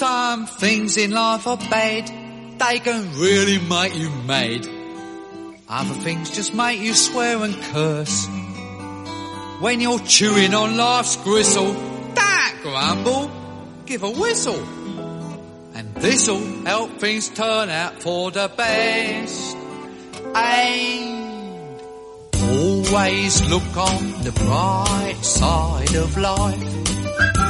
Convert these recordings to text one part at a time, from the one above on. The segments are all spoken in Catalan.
Some things in life are bad, they can really make you mad. Other things just make you swear and curse. When you're chewing on life's gristle, don't grumble, give a whistle. And this'll help things turn out for the best. And always look on the bright side of life.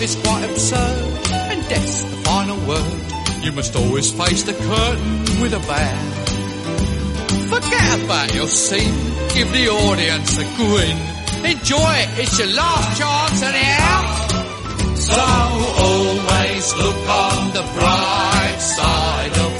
life is quite absurd, and death's the final word. You must always face the curtain with a bow. Forget about your scene, give the audience a grin. Enjoy it, it's your last chance and anyhow. So always look on the bright side of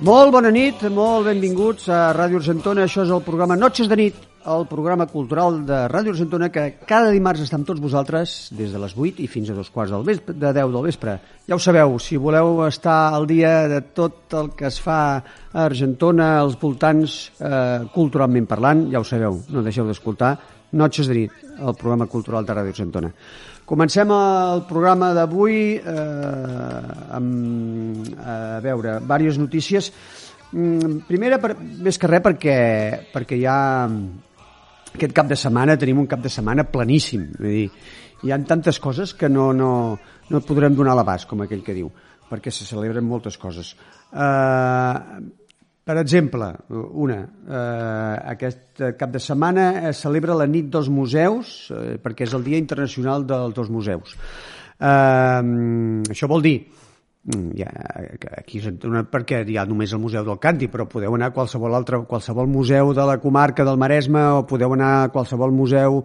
Molt bona nit, molt benvinguts a Ràdio Argentona. Això és el programa Noches de nit, el programa cultural de Ràdio Argentona que cada dimarts està amb tots vosaltres des de les 8 i fins a dos quarts del vespre, de 10 del vespre. Ja ho sabeu, si voleu estar al dia de tot el que es fa a Argentona, als voltants, eh, culturalment parlant, ja ho sabeu, no deixeu d'escoltar Noches de nit, el programa cultural de Ràdio Argentona. Comencem el programa d'avui eh, amb, a veure, diverses notícies. Mm, Primera, per, més que res, perquè, perquè ja aquest cap de setmana tenim un cap de setmana planíssim. Vull dir, hi ha tantes coses que no, no, no podrem donar l'abast, com aquell que diu, perquè se celebren moltes coses. Eh, per exemple, una, eh, aquest cap de setmana es celebra la nit dels museus, eh, perquè és el Dia Internacional dels dos museus. Eh, això vol dir, mm, ja, aquí és una, perquè hi ha només el Museu del Canti, però podeu anar a qualsevol altre, qualsevol museu de la comarca del Maresme o podeu anar a qualsevol museu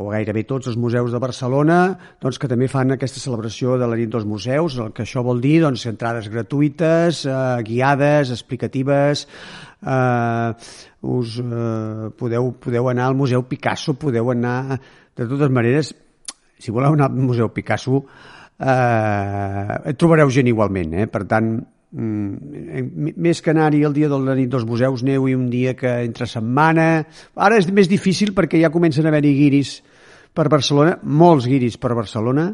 o gairebé tots els museus de Barcelona doncs, que també fan aquesta celebració de la nit dels museus, el que això vol dir doncs, entrades gratuïtes, eh, guiades, explicatives, eh, us, eh, podeu, podeu anar al Museu Picasso, podeu anar... De totes maneres, si voleu anar al Museu Picasso, eh, trobareu gent igualment, eh? per tant, mm, més que anar-hi el dia de la nit dels museus, aneu-hi un dia que entre setmana... Ara és més difícil perquè ja comencen a haver-hi guiris per Barcelona, molts guiris per Barcelona,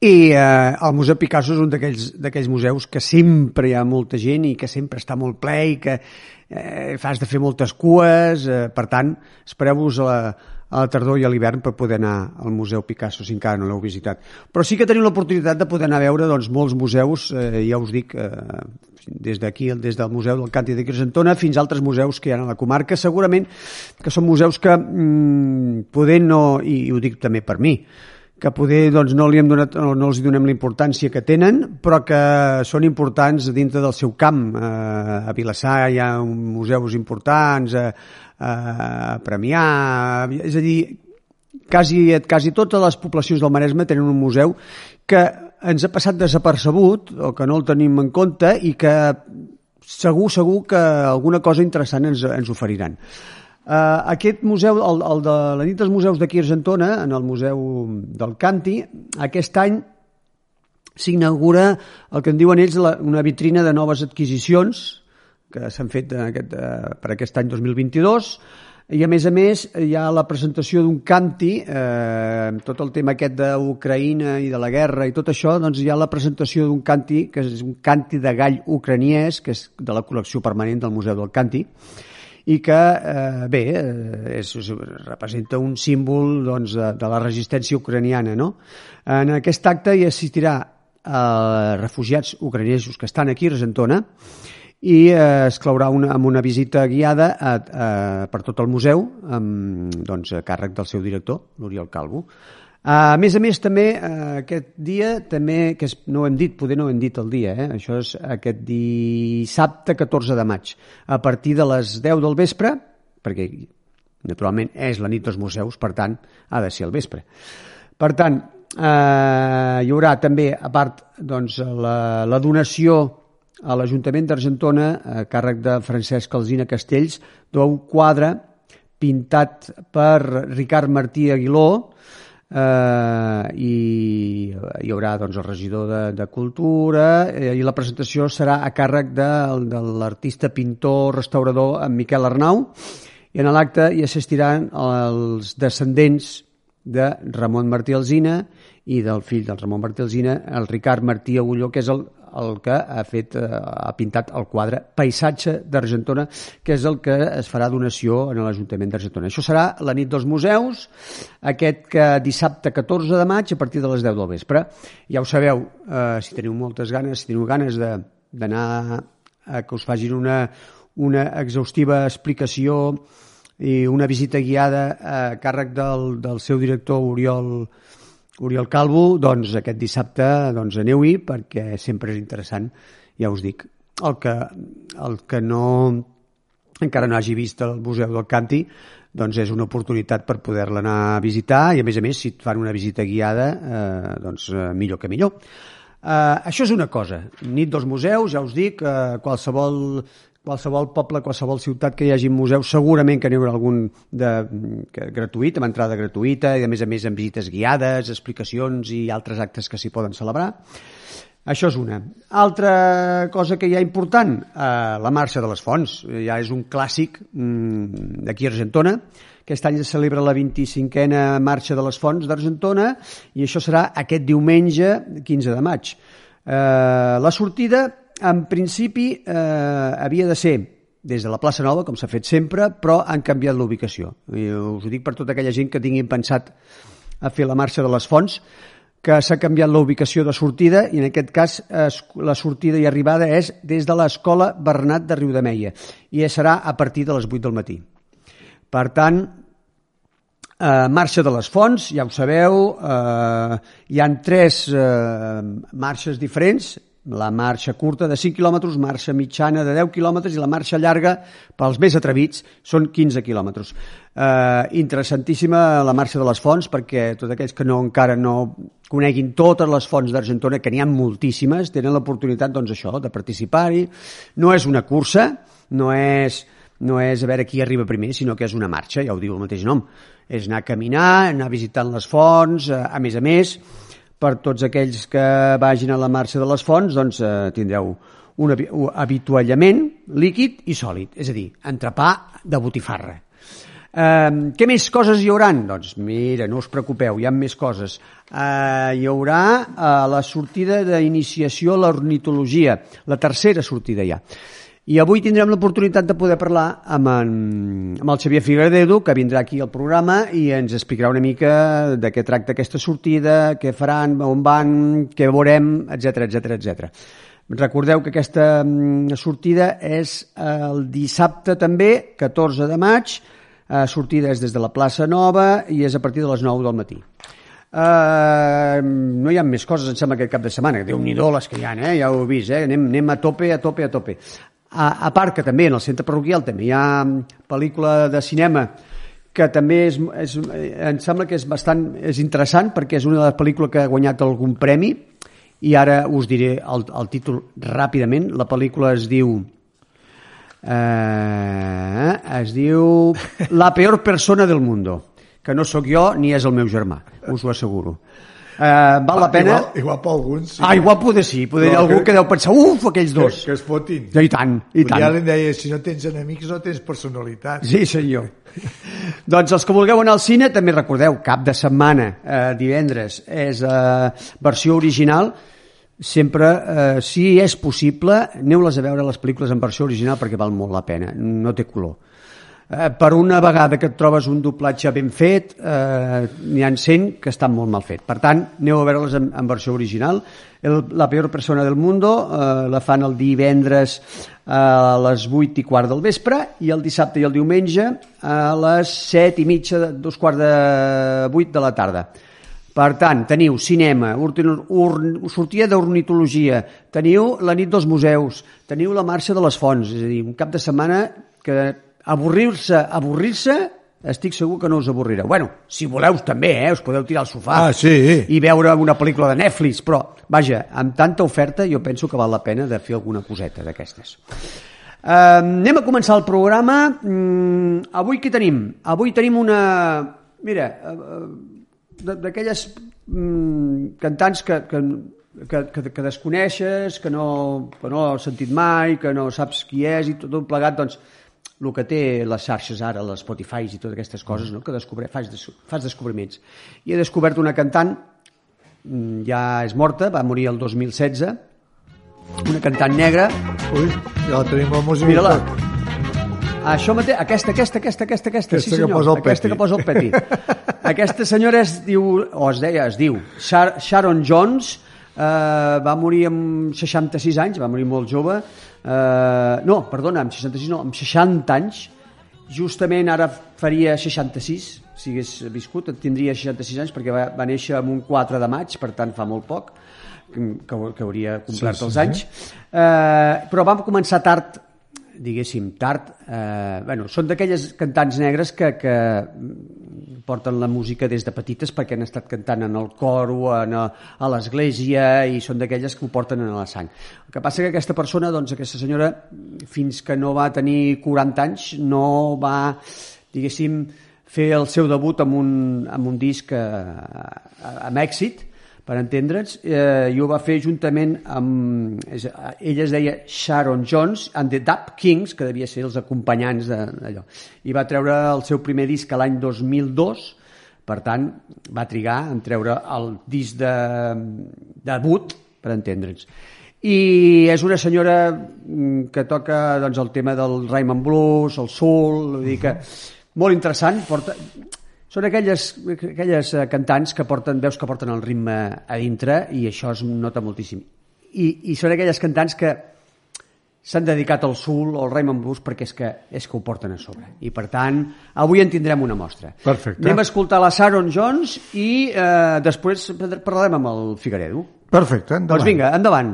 i eh, el Museu Picasso és un d'aquells museus que sempre hi ha molta gent i que sempre està molt ple i que eh, fas de fer moltes cues, eh, per tant, espereu-vos a, la, a la tardor i a l'hivern per poder anar al Museu Picasso si encara no l'heu visitat. Però sí que teniu l'oportunitat de poder anar a veure doncs, molts museus, eh, ja us dic, eh, des d'aquí, des del Museu del Canti de Cresentona fins a altres museus que hi ha a la comarca, segurament que són museus que mm, poder no, i ho dic també per mi, que poder doncs, no, li hem donat, no, no els donem la importància que tenen, però que són importants dintre del seu camp. Eh, a Vilassar hi ha museus importants, a, a Premià... És a dir, quasi, quasi totes les poblacions del Maresme tenen un museu que ens ha passat desapercebut o que no el tenim en compte i que segur, segur que alguna cosa interessant ens, ens oferiran. Uh, aquest museu, el, el de la nit dels museus d'aquí a Argentona, en el Museu del Canti, aquest any s'inaugura el que en diuen ells la, una vitrina de noves adquisicions que s'han fet aquest, uh, per aquest any 2022 i a més a més hi ha la presentació d'un canti, eh, tot el tema aquest d'Ucraïna i de la guerra i tot això, doncs hi ha la presentació d'un canti, que és un canti de gall ucraniès, que és de la col·lecció permanent del Museu del Canti, i que, eh, bé, eh, és, és, representa un símbol doncs, de, de la resistència ucraniana. No? En aquest acte hi assistirà eh, refugiats ucraniesos que estan aquí a Argentona i eh, es claurà una, amb una visita guiada a, a, per tot el museu amb, doncs, a càrrec del seu director, l'Oriol Calvo. A més a més, també, eh, aquest dia, també, que és, no ho hem dit, poder no ho hem dit el dia, eh? això és aquest dissabte 14 de maig, a partir de les 10 del vespre, perquè naturalment és la nit dels museus, per tant, ha de ser al vespre. Per tant, eh, hi haurà també, a part, doncs, la, la donació a l'Ajuntament d'Argentona, a càrrec de Francesc Alzina Castells, d'un quadre pintat per Ricard Martí Aguiló, eh, i hi haurà doncs, el regidor de, de Cultura eh, i la presentació serà a càrrec de, de l'artista pintor restaurador en Miquel Arnau i en l'acte hi assistiran els descendents de Ramon Martí Alzina i del fill del Ramon Martí Alzina, el Ricard Martí Agulló, que és el el que ha fet eh, ha pintat el quadre Paisatge d'Argentona, que és el que es farà donació en l'Ajuntament d'Argentona. Això serà la nit dels museus, aquest que dissabte 14 de maig a partir de les 10 del vespre. Ja ho sabeu, eh, si teniu moltes ganes, si teniu ganes d'anar a que us facin una, una exhaustiva explicació i una visita guiada a càrrec del, del seu director Oriol Oriol Calvo, doncs aquest dissabte doncs, aneu-hi perquè sempre és interessant, ja us dic. El que, el que no encara no hagi vist el Museu del Canti, doncs és una oportunitat per poder-la anar a visitar i a més a més si et fan una visita guiada eh, doncs eh, millor que millor. Eh, això és una cosa. Nit dels museus, ja us dic, eh, qualsevol qualsevol poble, qualsevol ciutat que hi hagi museu, segurament que n'hi haurà algun de, que, gratuït, amb entrada gratuïta, i a més a més amb visites guiades, explicacions i altres actes que s'hi poden celebrar. Això és una. Altra cosa que hi ha important, eh, la Marxa de les Fonts. Ja és un clàssic mm, d'aquí a Argentona. Aquest any es celebra la 25a Marxa de les Fonts d'Argentona i això serà aquest diumenge 15 de maig. Eh, la sortida en principi eh, havia de ser des de la plaça Nova, com s'ha fet sempre, però han canviat l'ubicació. Us ho dic per tota aquella gent que tinguin pensat a fer la marxa de les fonts, que s'ha canviat la ubicació de sortida i en aquest cas es, la sortida i arribada és des de l'escola Bernat de Riudemeia i serà a partir de les 8 del matí. Per tant, eh, marxa de les fonts, ja ho sabeu, eh, hi han tres eh, marxes diferents, la marxa curta de 5 quilòmetres, marxa mitjana de 10 quilòmetres i la marxa llarga, pels més atrevits, són 15 quilòmetres. Eh, interessantíssima la marxa de les fonts perquè tots aquells que no, encara no coneguin totes les fonts d'Argentona, que n'hi ha moltíssimes, tenen l'oportunitat doncs, això de participar-hi. No és una cursa, no és, no és a veure qui arriba primer, sinó que és una marxa, ja ho diu el mateix nom. És anar a caminar, anar visitant les fonts, eh, a més a més, per tots aquells que vagin a la marxa de les fonts, doncs eh, tindreu un habituallament líquid i sòlid, és a dir, entrepà de botifarra. Eh, què més coses hi hauran? Doncs mira, no us preocupeu, hi ha més coses. Eh, hi haurà eh, la sortida d'iniciació a l'ornitologia, la tercera sortida ja. I avui tindrem l'oportunitat de poder parlar amb, en, amb el Xavier Figueredo, que vindrà aquí al programa i ens explicarà una mica de què tracta aquesta sortida, què faran, on van, què veurem, etc etc etc. Recordeu que aquesta mm, sortida és el dissabte també, 14 de maig, eh, sortida és des de la plaça Nova i és a partir de les 9 del matí. Uh, no hi ha més coses, em sembla, aquest cap de setmana. déu nhi les que hi ha, eh? ja ho he vist. Eh? Anem, anem a tope, a tope, a tope. A, a part que també en el centre parroquial també hi ha pel·lícula de cinema que també és, és, em sembla que és bastant és interessant perquè és una de les pel·lícules que ha guanyat algun premi i ara us diré el, el títol ràpidament. La pel·lícula es diu eh, es diu La peor persona del mundo que no sóc jo ni és el meu germà, us ho asseguro. Uh, val la pena... Igual, igual per alguns sí. Ah, igual poder sí, poder no, algú que, que deu pensar, uf, aquells dos. Que, que es fotin. I tant, i tant. Ja li deia, si no tens enemics no tens personalitat. Sí, senyor. doncs els que vulgueu anar al cine, també recordeu, cap de setmana, eh, divendres, és eh, versió original, sempre, eh, si és possible, aneu-les a veure les pel·lícules en versió original perquè val molt la pena, no té color eh, per una vegada que et trobes un doblatge ben fet, eh, n'hi ha 100 que estan molt mal fet. Per tant, aneu a veure-les en, en versió original. El, la peor persona del mundo eh, la fan el divendres a les 8 i quart del vespre i el dissabte i el diumenge a les 7 i mitja, dos quarts de 8 de la tarda. Per tant, teniu cinema, sortida d'ornitologia, teniu la nit dels museus, teniu la marxa de les fonts, és a dir, un cap de setmana que avorrir-se, avorrir-se, estic segur que no us avorrireu. Bueno, si voleu també, eh? us podeu tirar al sofà ah, sí. i veure una pel·lícula de Netflix, però, vaja, amb tanta oferta jo penso que val la pena de fer alguna coseta d'aquestes. Uh, anem a començar el programa. Uh, avui què tenim? Avui tenim una... Mira, uh, d'aquelles um, cantants que, que, que, que, que desconeixes, que no, que no has sentit mai, que no saps qui és i tot, tot plegat, doncs el que té les xarxes ara, les Spotify i totes aquestes coses, no? que descobre, fas, des, fas descobriments. I he descobert una cantant, mm, ja és morta, va morir el 2016, una cantant negra. Ui, ja la tenim la música. Mira-la. Això mateix, aquesta, aquesta, aquesta, aquesta, aquesta, aquesta sí senyor, que posa el aquesta peti. que posa el peti. aquesta senyora es diu, o es deia, es diu Sharon Jones, eh, va morir amb 66 anys, va morir molt jove, eh, no, perdona, amb 66 no, amb 60 anys, justament ara faria 66, si hagués viscut, tindria 66 anys perquè va, va néixer amb un 4 de maig, per tant fa molt poc, que, que hauria complert sí, sí, els anys, eh, però vam començar tard diguéssim, tard, eh, bueno, són d'aquelles cantants negres que, que porten la música des de petites perquè han estat cantant en el coro, en a, a l'església i són d'aquelles que ho porten en la sang. El que passa que aquesta persona, doncs aquesta senyora, fins que no va tenir 40 anys, no va, diguéssim, fer el seu debut amb un, amb un disc eh, amb èxit, per entendre'ns, eh, i ho va fer juntament amb... És, ella es deia Sharon Jones and the Dap Kings, que devia ser els acompanyants d'allò. I va treure el seu primer disc l'any 2002, per tant, va trigar en treure el disc de debut, per entendre'ns. I és una senyora mm, que toca doncs, el tema del Raymond Blues, el soul, vull dir que molt interessant, porta, són aquelles, aquelles eh, cantants que porten, veus que porten el ritme a dintre i això es nota moltíssim. I, i són aquelles cantants que s'han dedicat al soul o al Raymond Blues perquè és que, és que ho porten a sobre. I per tant, avui en tindrem una mostra. Perfecte. Anem a escoltar la Sharon Jones i eh, després parlarem amb el Figueredo. Perfecte, endavant. Doncs vinga, endavant.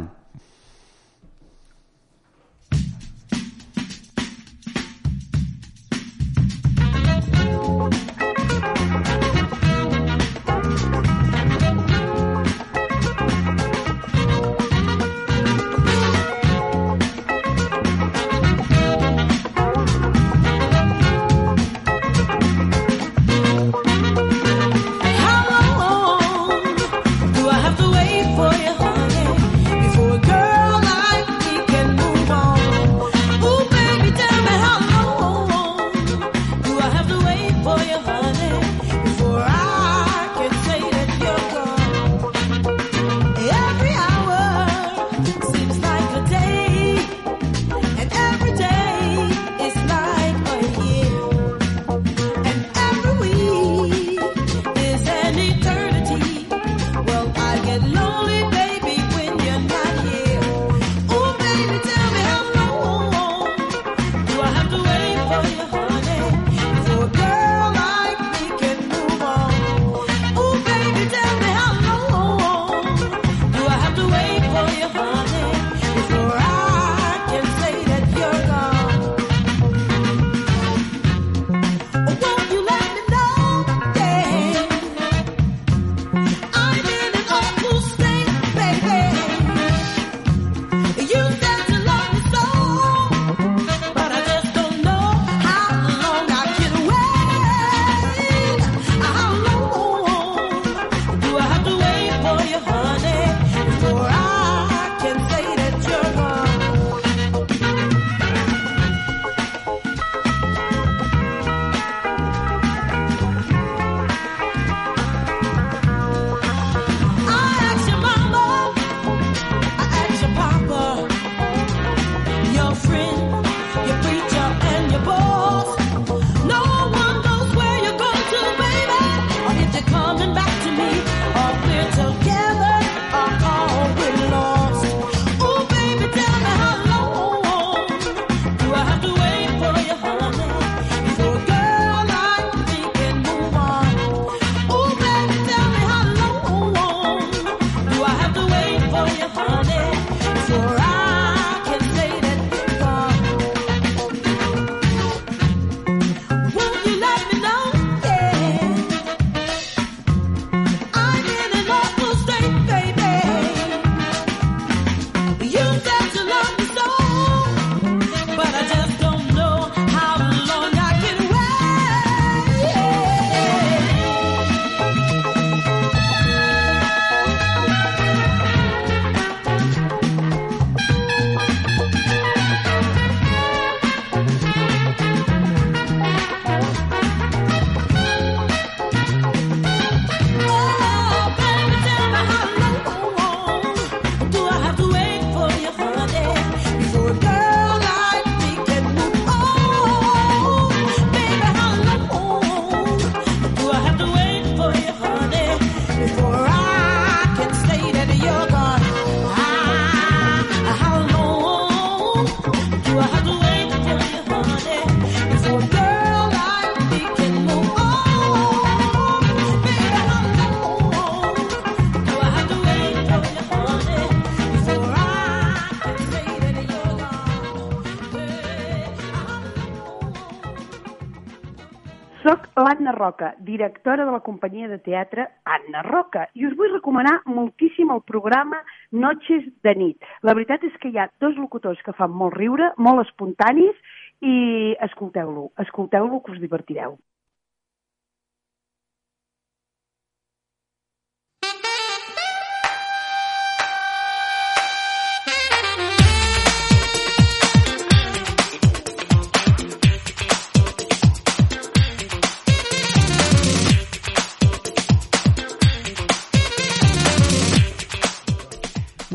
Roca, directora de la companyia de teatre Anna Roca. I us vull recomanar moltíssim el programa Noches de nit. La veritat és que hi ha dos locutors que fan molt riure, molt espontanis, i escolteu-lo, escolteu-lo que us divertireu.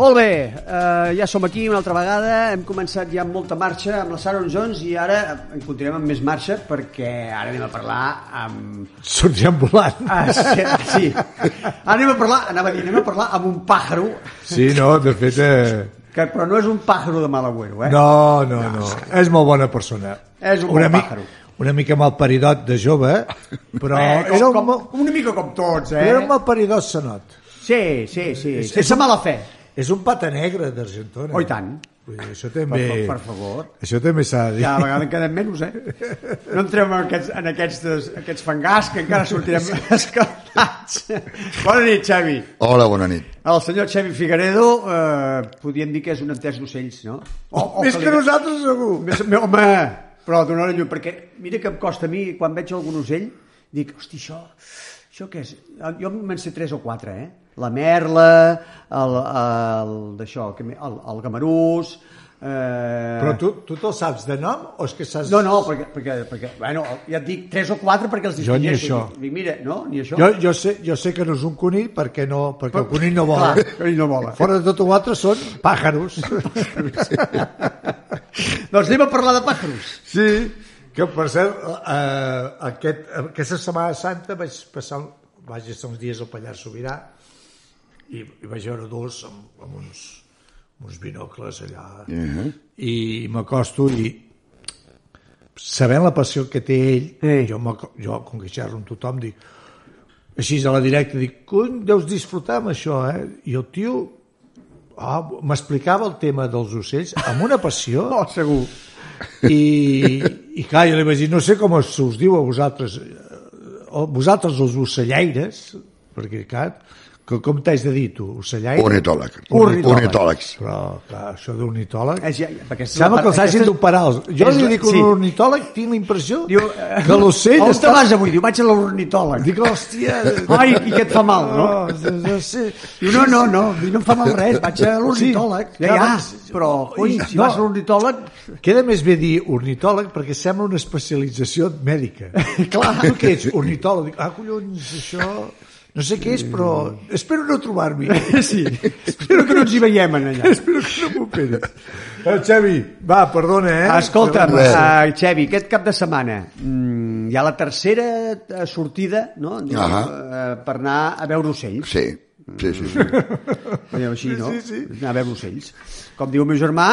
Molt bé, uh, ja som aquí una altra vegada, hem començat ja amb molta marxa amb la Sharon Jones i ara en continuem amb més marxa perquè ara anem a parlar amb... Sorgem volant. Ah, sí, sí. Ara anem a parlar, anava a dir, anem a parlar amb un pàjaro, Sí, no, de fet... Eh... que, però no és un pàjaro de mal agüero, eh? No, no, no. És molt bona persona. És un una bon mi- pàjaro. Una mica malparidot de jove, però eh, com, era un, com, una mica com tots, eh? era un malparidot senot. Sí, sí, sí, És- sense mala fe. És un pata negre d'Argentona. Oh, i tant. Vull dir, això també... per, per favor. Això també s'ha de dir. Ja a vegades en quedem menys, eh? No entrem en aquests, en aquests, aquests fangars que encara sortirem escaldats. Bona nit, Xavi. Hola, bona nit. El senyor Xavi Figueredo, eh, podríem dir que és un entès d'ocells, no? O, o Més que li- nosaltres, segur. Més, me- home, però donar la llum, perquè mira que em costa a mi, quan veig algun ocell, dic, hosti, això, això què és? Jo me'n sé tres o quatre, eh? La merla, el, el, d'això, el, el gamarús... Eh... Però tu, tu te'l saps de nom o és que saps... No, no, perquè, perquè, perquè bueno, ja et dic tres o quatre perquè els Jo ni això. Dic, mira, no, ni això. Jo, jo, sé, jo sé que no és un conill perquè, no, perquè el conill no vola. Clar, el conill no vola. Fora de tot l'altre són pàjaros. doncs anem a parlar de pàjaros. sí, que per cert, eh, aquest, aquesta Setmana Santa vaig passar, vaig estar uns dies al Pallars Sobirà i, i vaig veure dos amb, amb uns, amb uns binocles allà uh -huh. i m'acosto i sabent la passió que té ell, Ei. jo, jo com que xerro amb tothom dic així a la directa dic, cony, deus disfrutar amb això, eh? I el tio ah, m'explicava el tema dels ocells amb una passió Oh, segur. i, i clar, jo li vaig dir, no sé com us, us diu a vosaltres, eh, vosaltres els ocellaires, perquè clar, que, com t'has de dir tu, ocellaire? Ornitòleg. Ornitòleg. Ornitòlegs. Però, clar, això d'ornitòleg... És, ja, perquè Sembla que els hagin d'operar. Jo li dic un sí. ornitòleg, tinc la impressió Diu, eh, que l'ocell On està... te vas avui? Diu, vaig a l'ornitòleg. Dic, hòstia... Ai, i què et fa mal, no? no, sé. Diu, no, no, no, diu, no em fa mal res, vaig a l'ornitòleg. Sí, ja, ja, però, coi, si no. vas a l'ornitòleg... Queda més bé dir ornitòleg perquè sembla una especialització mèdica. Clar. Tu què ets? Ornitòleg? Dic, ah, collons, això... No sé què és, però espero no trobar-m'hi. Sí, espero que no ens hi veiem en allà. espero que no m'operis. Eh, Xavi, va, perdona, eh? Escolta'm, uh, Xevi, aquest cap de setmana mm, hi ha la tercera eh, sortida no? Ahà. eh, per anar a veure ocells. Sí, sí, sí. sí. Diguem així, no? sí, sí. Anar a veure ocells. Com diu el meu germà,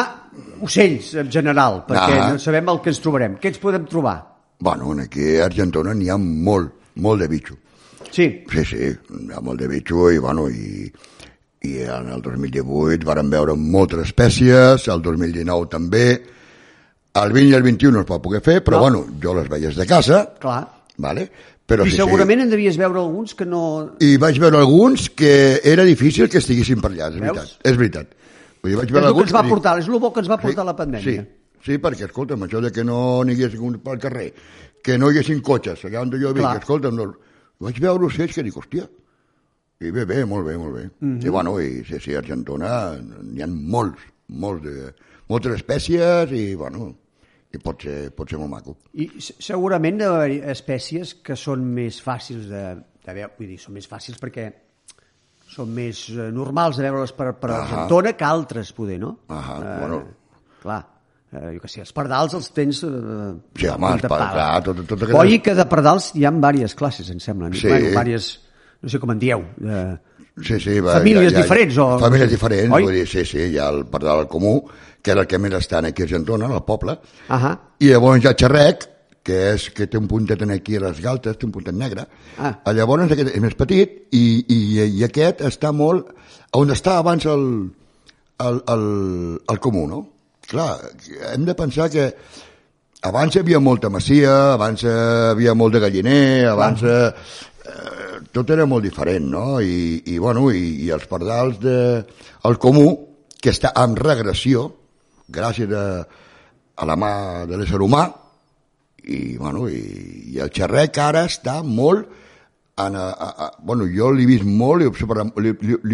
ocells en general, perquè Ahà. no sabem el que ens trobarem. Què ens podem trobar? bueno, aquí a Argentona n'hi ha molt, molt de bitxo. Sí, Sí, sí, hi ha molt de bitxo i, bueno, i, i en el 2018 varen veure moltes espècies, el 2019 també, el 20 i el 21 no es va poder fer, però No. bueno, jo les veies de casa, clar. vale? però I sí, segurament en devies veure alguns que no... sí. I vaig veure alguns que era difícil que estiguessin per allà, és Veus? veritat. És veritat. Vull dir, vaig És veure el que ens va portar, és el bo que ens va portar Sí, la pandèmia. Sí, sí, perquè, escolta'm, això de que no n'hi hagués pel carrer, que no hi haguessin cotxes, allà on jo Clar. escolta'm, no, vaig veure ocells que dic, hòstia, i bé, bé, molt bé, molt bé. Mm. -hmm. I bueno, i sí, sí, a Argentona n'hi ha molts, molts de, moltes espècies i, bueno, i pot ser, pot ser molt maco. I se- segurament haver espècies que són més fàcils de, de veure, vull dir, són més fàcils perquè són més eh, normals de veure'les per, per. Argentona que altres, poder, no? Ahà, bueno. Clar, eh, jo què sé, els pardals els tens... Eh, Sí, home, els pardals, clar, tot- tot aquelles- Oi que de pardals hi ha diverses classes, em sembla. Sí. Bueno, diverses, no sé com en dieu. Eh, Sí, sí, va, Famílies diferents, o- Famílies diferents, Oi? vull dir, sí, sí, hi ha el pardal comú, que era el que més estan aquí a Argentona, al poble, Ahà. i llavors ha xerrec, que, és, que té un puntet aquí a les galtes, té un puntet negre. Ah. Ah. Llavors aquest és més petit i, i, i aquest està molt on està abans el, el, el, el comú, no? Clar, hem de pensar que abans hi havia molta masia, abans hi havia molt de galliner, abans eh, tot era molt diferent, no? I, i bueno, i, i els pardals de, el comú, que està en regressió, gràcies a, a la mà de l'ésser humà, i, bueno, i, i el xerrec ara està molt en, a, a, a, bueno, jo l'he vist molt, l'he observat,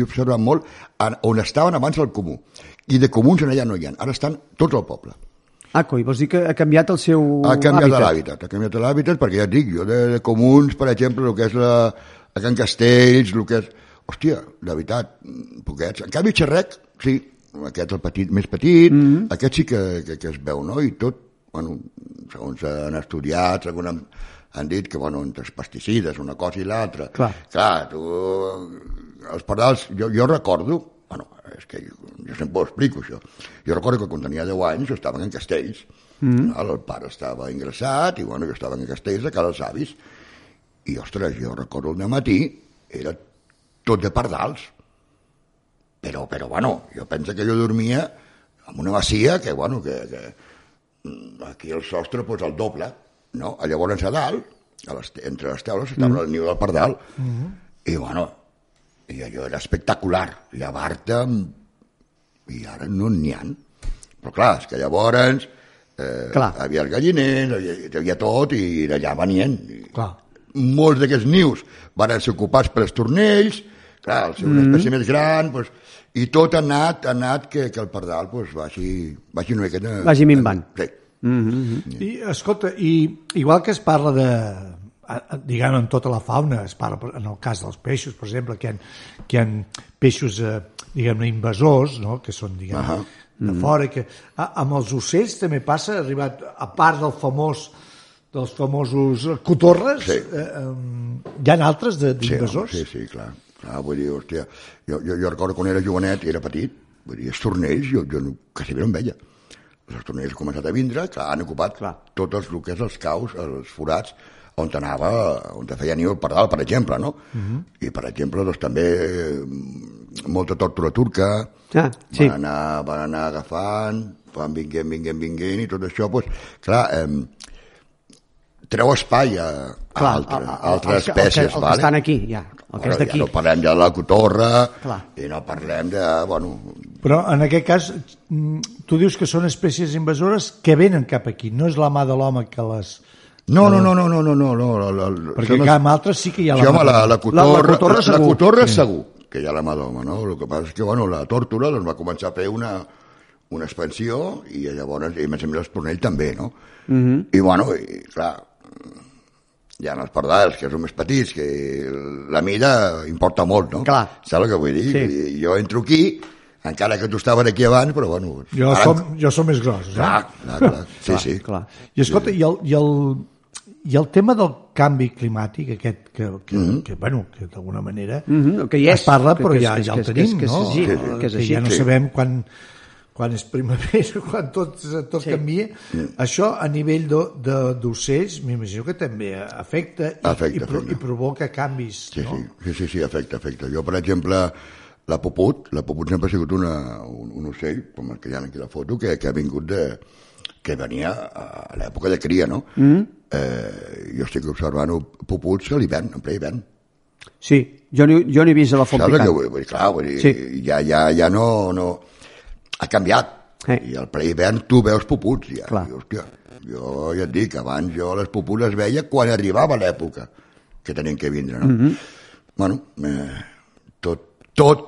observat molt en, on estaven abans el comú. I de comuns en allà no hi ha. Ara estan tots al poble. Ah, coi, vols dir que ha canviat el seu Ha canviat hàbitat? l'hàbitat, ha canviat l'hàbitat perquè ja et dic, jo de, de comuns, per exemple, el que és la, a Can Castells, el que és... Hòstia, de veritat, poquets. En canvi, xerrec, sí, aquest el petit, més petit, mm -hmm. aquest sí que, que, que es veu, no? I tot, bueno, segons han estudiat, segons han, han dit que, bueno, entre els pesticides, una cosa i l'altra. Clar. Clar, tu... Els pardals, jo, jo recordo, bueno, és que jo, jo sempre ho explico, això. Jo recordo que quan tenia 10 anys jo estava en Castells, mm. el pare estava ingressat i, bueno, jo estava en Castells a casa dels avis, i, ostres, jo recordo el matí, era tot de pardals. Però, però, bueno, jo penso que jo dormia en una masia que, bueno, que, que mm, aquí el sostre, pues, el doble, no? Llavors a dalt, a les, entre les teules, estava mm. el niu del pardal, mm. i, bueno, i allò era espectacular, llevar-te, i ara no n'hi ha. Però clar, és que llavors eh, Clar. hi havia els galliners, hi havia, tot, i d'allà venien. I, Clar. molts d'aquests nius van ser ocupats per els tornells, clar, al ser una Mm. espècie més gran, doncs, i tot ha anat, ha anat que, que el pardal doncs, vagi, vagi una miqueta... Vagi minvant. Sí. I, escolta, i igual que es parla de, diguem, en tota la fauna, es parla en el cas dels peixos, per exemple, que hi ha, que hi ha peixos, eh, diguem-ne, invasors, no?, que són, diguem Ahà. de fora, que ah, amb els ocells també passa, arribat, a part del famós dels famosos cotorres, Sí. eh, eh, hi ha altres de- Sí, d'invasors? sí, sí, clar. clar vull dir, hòstia, jo, jo, jo recordo quan era jovenet i era petit, vull dir, els tornells, jo, jo no, quasi bé no en veia. Els tornells han començat a vindre, clar, han ocupat Clar. tots els, el que és els caus, els forats, on anava, on feia niu el pardal, per exemple, no? I, per exemple, doncs, també eh, molta tòrtora turca, Ah, sí. van, anar, van anar agafant, van vinguent, vinguent, vinguent, i tot això, doncs, clar, eh, treu espai a, a, Clar, altre, el- a altres el que- el que- espècies, el que vale? estan aquí, ja, el que és d'aquí. Ja no parlem de la cotorra Clar. i no parlem de... Bueno, Però en aquest cas, mm, tu dius que són espècies invasores que venen cap aquí, no és la mà de l'home que les... no, no, no, no, no, no, no, no la, la, la, Perquè clar, amb altres sí que hi ha Sí, la home, mà la, la cotorra, La- la cotorra la, la segur. cotorra segur que hi ha la mà d'home, no? El que passa és que, bueno, la tòrtora doncs, va començar a fer una, una expansió i llavors, i més a més, l'espornell també, no? Mhm. I, bueno, i, clar, hi ha els pardals, que són més petits, que la mida importa molt, no? Clar. Saps el que vull dir? Sí. Dir, Jo entro aquí, encara que tu estaves aquí abans, però, bueno... Jo, ara- som, jo som més gros, eh? Clar, clar, clar. Sí, Clar, sí. clar. I escolta, i el, i el, i el tema del canvi climàtic, aquest que, que, Mhm. que bueno, que d'alguna manera Mhm, que hi és, es parla, que- però que ja, que ja que el és- tenim, que no? així, Sí, sí. que és que ja no sí. sabem quan, quan és primavera, quan tot, tot Sí. canvia. Això a nivell de- de- d'ocells, m'imagino que també afecta i, Afecta, i, pro, afecta. i provoca canvis, Sí, no? sí, sí, sí, sí, afecta, afecta. Jo, per exemple, la puput, la puput sempre ha sigut una, un, un ocell, com el que hi ha aquí la foto, que, que ha vingut de, que venia a l'època de cria, no? Mm. Eh, jo estic observant puputs a l'hivern, en ple hivern. Sí, jo n'he vist a la font Saps picant. vull, vull? Clar, vull dir, Sí. ja, ja, ja no, no... Ha canviat. Sí. I al ple hivern tu veus puputs, ja. Clar. I, hòstia, jo ja et dic, abans jo les puputs les veia quan arribava l'època que tenien que vindre, no? Mm. -hmm. Bueno, eh, tot, tot,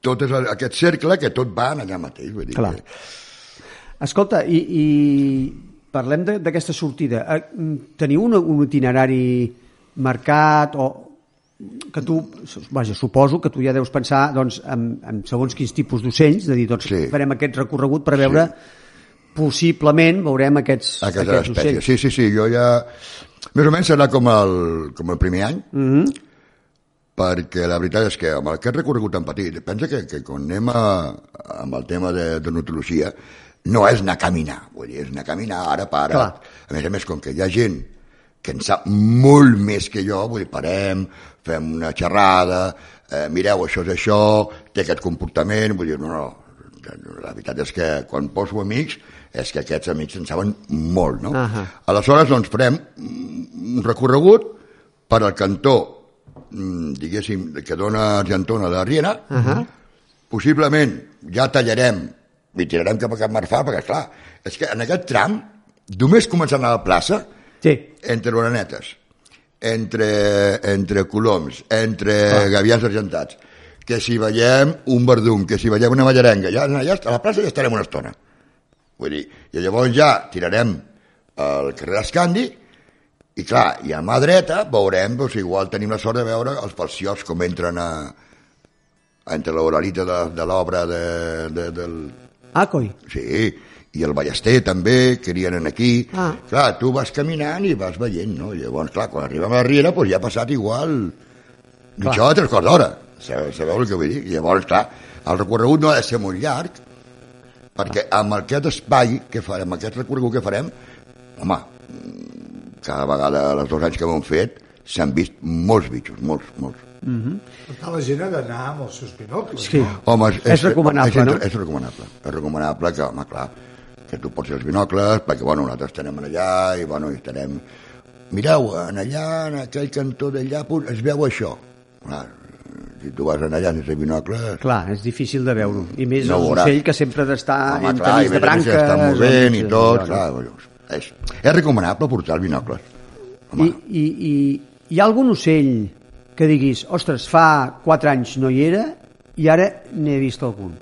tot és aquest cercle que tot va allà mateix, vull dir Clar. que... Escolta, i, i parlem de- d'aquesta sortida. Eh, Teniu un, un itinerari marcat o que tu, vaja, suposo que tu ja deus pensar doncs, en, en segons quins tipus d'ocells, de dir, doncs Sí. farem aquest recorregut per veure possiblement veurem aquests, Aquestes aquests espècies. ocells. Sí, sí, sí, jo ja... Més o menys serà com el, com el primer any, Mm -hmm. perquè la veritat és que amb aquest recorregut tan petit, pensa que, que quan anem a, amb el tema de, de nutologia, no és anar a caminar, vull dir, és anar a caminar ara per ara. Clar. A més a més, com que hi ha gent que en sap molt més que jo, vull dir, parem, fem una xerrada, eh, mireu, això és això, té aquest comportament, vull dir, no, no, la veritat és que quan poso amics és que aquests amics en saben molt, no? Ahà. Aleshores, doncs, farem un recorregut per al cantó, mm, diguéssim, que dona Argentona de la Riera, Uh -huh. possiblement ja tallarem i tirarem cap a Cap Marfà, perquè, clar, és que en aquest tram, només començant a la plaça, Sí. entre orenetes, entre, entre coloms, entre gavians argentats, que si veiem un verdum, que si veiem una mallarenga, ja, ja a la plaça ja estarem una estona. Vull dir, i llavors ja tirarem al carrer Escandi i clar, i a mà dreta veurem, doncs igual tenim la sort de veure els falciots com entren a, a entre l'oralita de, de l'obra de, de, del, Ah, coi. Sí, i el Ballester també, que anirien aquí. Ah. Clar, tu vas caminant i vas veient, no? Llavors, clar, quan arribem a la Riera, doncs ja ha passat igual mitja hora, tres quarts d'hora. Sabeu, el que vull dir? Llavors, clar, el recorregut no ha de ser molt llarg, perquè amb aquest espai que farem, amb aquest recorregut que farem, home, cada vegada, els dos anys que hem fet, s'han vist molts bitxos, molts, molts. Per tant, la gent ha d'anar amb els seus binocles, Sí. no? Home, És recomanable, és, no? És recomanable. És recomanable que, home, clar, que tu portis els binocles, perquè, bueno, nosaltres estarem allà i, bueno, i estarem... Mireu, en allà, en aquell cantó d'allà, pues, es veu això. Clar, si tu vas allà sense binocles... Clar, és difícil de veure-ho. I més No ocell que sempre ha d'estar Home, clar, mig i de veure que branques... s'està movent i o- tot, clar, doncs, és, és recomanable portar els binocles. I, i, i hi ha algun ocell que diguis, ostres, fa 4 anys no hi era i ara n'he vist algun.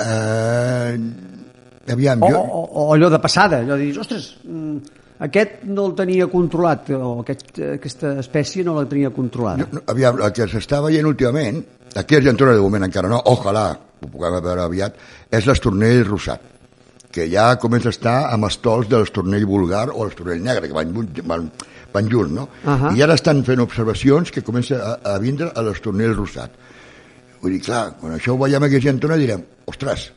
Eh, aviam, O, jo... o, o allò de passada, allò de dir, ostres, mm, aquest no el tenia controlat, o aquest, aquesta espècie no la tenia controlada. No, aviam, el que s'està veient últimament, aquí a Argentona de moment encara no, ojalà, ho puguem veure aviat, és l'estornell rosat, que ja comença a estar amb els tols de l'estornell vulgar o l'estornell negre, que van, van, van junts, no? Ahà. I ara estan fent observacions que comença a, a vindre a l'estornell rosat. Vull dir, clar, quan això ho veiem aquí a Argentona direm, ostres,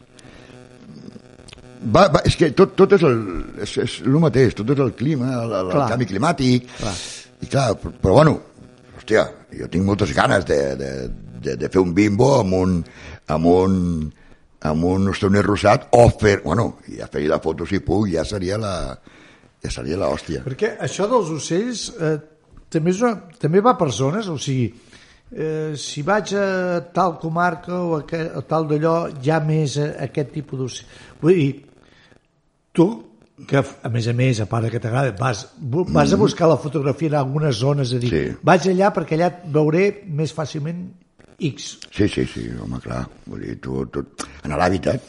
va, va, és que tot, tot és, el, és, és el mateix, tot és el clima, el, el, el Clar. canvi climàtic, Clar. i clar, però, però bueno, hòstia, jo tinc moltes ganes de, de, de, de fer un bimbo amb un, amb un, amb un estoner rosat o fer, bueno, ja fer la foto si puc, ja seria la, ja seria la hòstia. Perquè això dels ocells eh, també, és una, també va per zones, o sigui, eh, si vaig a tal comarca o a, a tal d'allò, hi ha més a, aquest tipus d'ocell. Vull dir, tu, que a més a més, a part que t'agrada, vas, vas a buscar la fotografia en algunes zones, a dir, Sí. vaig allà perquè allà veuré més fàcilment X. Sí, sí, sí, home, clar, vull dir, tu, tu, en l'hàbitat,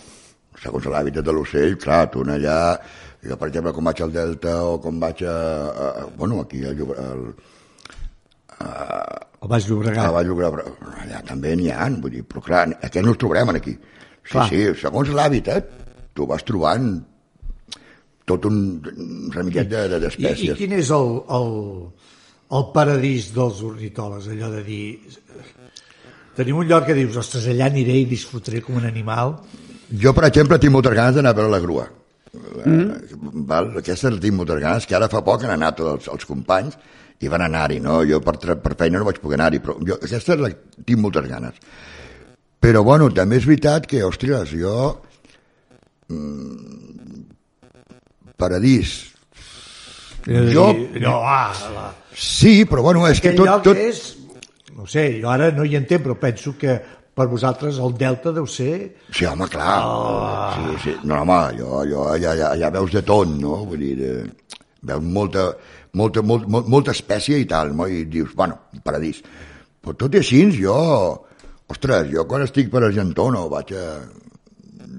segons l'hàbitat de l'ocell, clar, tu allà, jo, per exemple, com vaig al Delta o com vaig a, a, a bueno, aquí al, al, a Llobregat. Vall d'Obra, allà també n'hi ha, vull dir, però clar, aquests no els trobarem aquí. Sí, Clar. sí, segons l'hàbitat, tu vas trobant tot un remillet de- de- I, I d'espècies. quin és el, el, el paradís dels ornitòlegs, allò de dir... Tenim un lloc que dius, ostres, allà aniré i disfrutaré com un animal. Jo, per exemple, tinc moltes ganes d'anar a veure la grua. Mm. Val? Aquesta tinc moltes ganes, que ara fa poc han anat els, els companys i van anar-hi, no? Jo per, per feina no vaig poder anar-hi, però jo, aquesta la, tinc moltes ganes. Però, bueno, també és veritat que, ostres, jo... Mm, paradís. Jo- No, ah, la, Sí, però, bueno, és que tot... tot... és... No sé, jo ara no hi entenc, però penso que per vosaltres el delta deu ser... Sí, home, clar. Sí, sí. No, home, allò, allò, allà, allà, allà veus de tot, no? Vull dir, eh, veus molta, molta, molt, molt, molta espècie i tal, no? I dius, bueno, paradís. Però tot i així, jo... Ostres, jo quan estic per Argentona vaig a...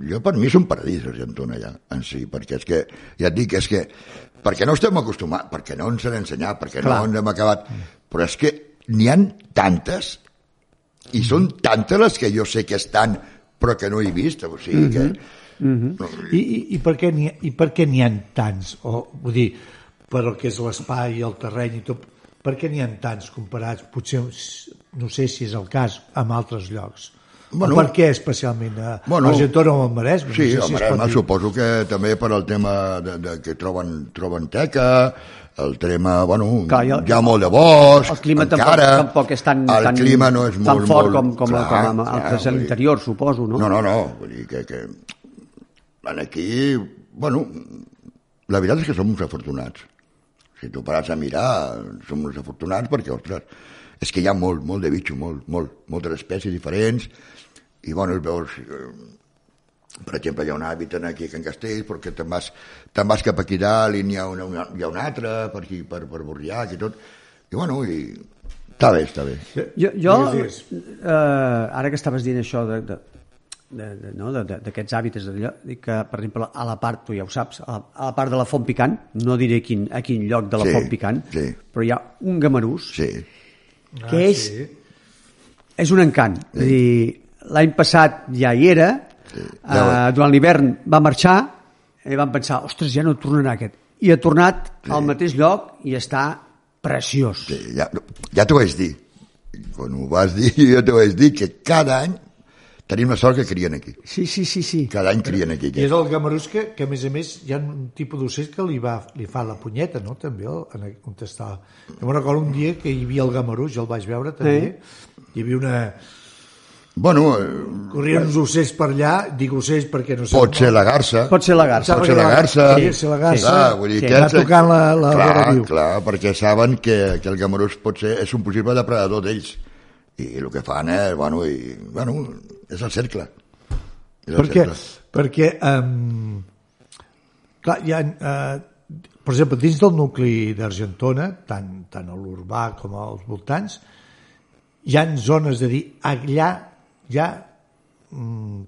Jo per mi és un paradís Argentona allà, en si, perquè és que, ja et dic, és que, perquè no estem acostumats, perquè no ens han ensenyat, perquè Clar. no ens hem acabat, però és que n'hi han tantes i són tantes les que jo sé que estan però que no he vist, o sigui que... No, I, i, i per què n'hi ha- ha tants? O, vull dir, per el que és l'espai i el terreny i tot, per què n'hi ha tants comparats, potser, no sé si és el cas, amb altres llocs? Bueno, per què especialment? A Bueno, Argentona o al Maresme? Sí, no sé si es Maresme suposo que també per al tema de, de que troben, troben teca, el tema, bueno, Clar, el- hi ha molt de bosc, El clima tampoc, encara, tampoc és tan, el tan, clima no és tan molt, fort molt, com, com, clar, com clar, altres a l'interior, suposo, no? No, no, no, vull dir que, que aquí, bueno, la veritat és que som uns afortunats. Si tu pares a mirar, som uns afortunats perquè, ostres, és que hi ha molt, molt de bitxo, molt, molt, moltes espècies diferents, i bueno, veus, eh, per exemple, hi ha un hàbitat aquí a Can Castell, perquè te'n vas, te'n vas cap aquí dalt i n'hi ha, una, una, hi ha un altre, per aquí, per, per Borriac i tot, i bueno, i està bé, està bé. Jo, jo eh, ara que estaves dient això de, de, de, de, no, de- de- d'aquests hàbitats d'allò, dic que, per exemple, a la part, tu ja ho saps, a la, a la part de la Font Picant, no diré quin, a quin lloc de la Sí, Font Picant, sí. però hi ha un gamarús Sí, que Ah, és, sí. és un encant. Sí. L'any passat ja hi era, sí. Uh, durant l'hivern va marxar i vam pensar, ostres, ja no tornarà aquest. I ha tornat sí. al mateix lloc i està preciós. Sí, ja, ja t'ho vaig dir. Quan ho vas dir, jo t'ho vaig dir que cada any tenim la sort que crien aquí. Sí, sí, sí, sí. Cada any crien aquí. I és el gamarús que, que, a més a més, hi ha un tipus d'ocell que li, va, li fa la punyeta, no?, també, en, on està. Jo me'n recordo un dia que hi havia el gamarús, jo el vaig veure també, hi havia una... Bueno, eh, Corrien uns ocells per allà, dic ocells perquè no sé... pot ser la garça. Pot ser la garça. Pot ser la garça. Sí, ser la garça. Clar, vull dir Sí. que Va tocant la- la clar, vora viu. Clar, perquè saben que, que el gamarús pot ser, és un possible depredador d'ells. I el que fan és, bueno, i, bueno és el cercle. És el perquè, cercle. perquè um, clar, hi ha, uh, per exemple, dins del nucli d'Argentona, tant, tant a l'urbà com als voltants, hi han zones de dir, allà hi ha mm,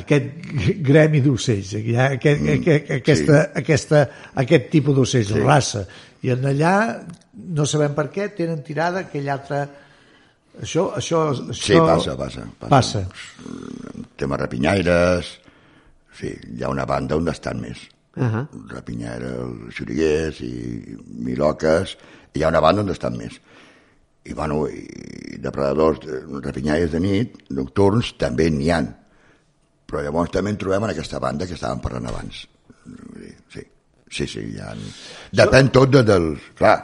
aquest gremi d'ocells, hi ha aquest, mm, aquest, aquesta, sí. aquesta, aquest tipus d'ocells, sí. raça. I en allà, no sabem per què, tenen tirada aquell altre... Això, això, això Sí, passa, passa. Passa. Tema rapinyaires, sí, hi ha una banda on estan més. Uh -huh. rapinyaires, xuriguers i miloques, hi ha una banda on estan més. I, bueno, i depredadors, rapinyaires de nit, nocturns, també n'hi han. Però llavors també en trobem en aquesta banda que estàvem parlant abans. Sí, sí, sí, hi ha... Depèn tot de, del... Clar,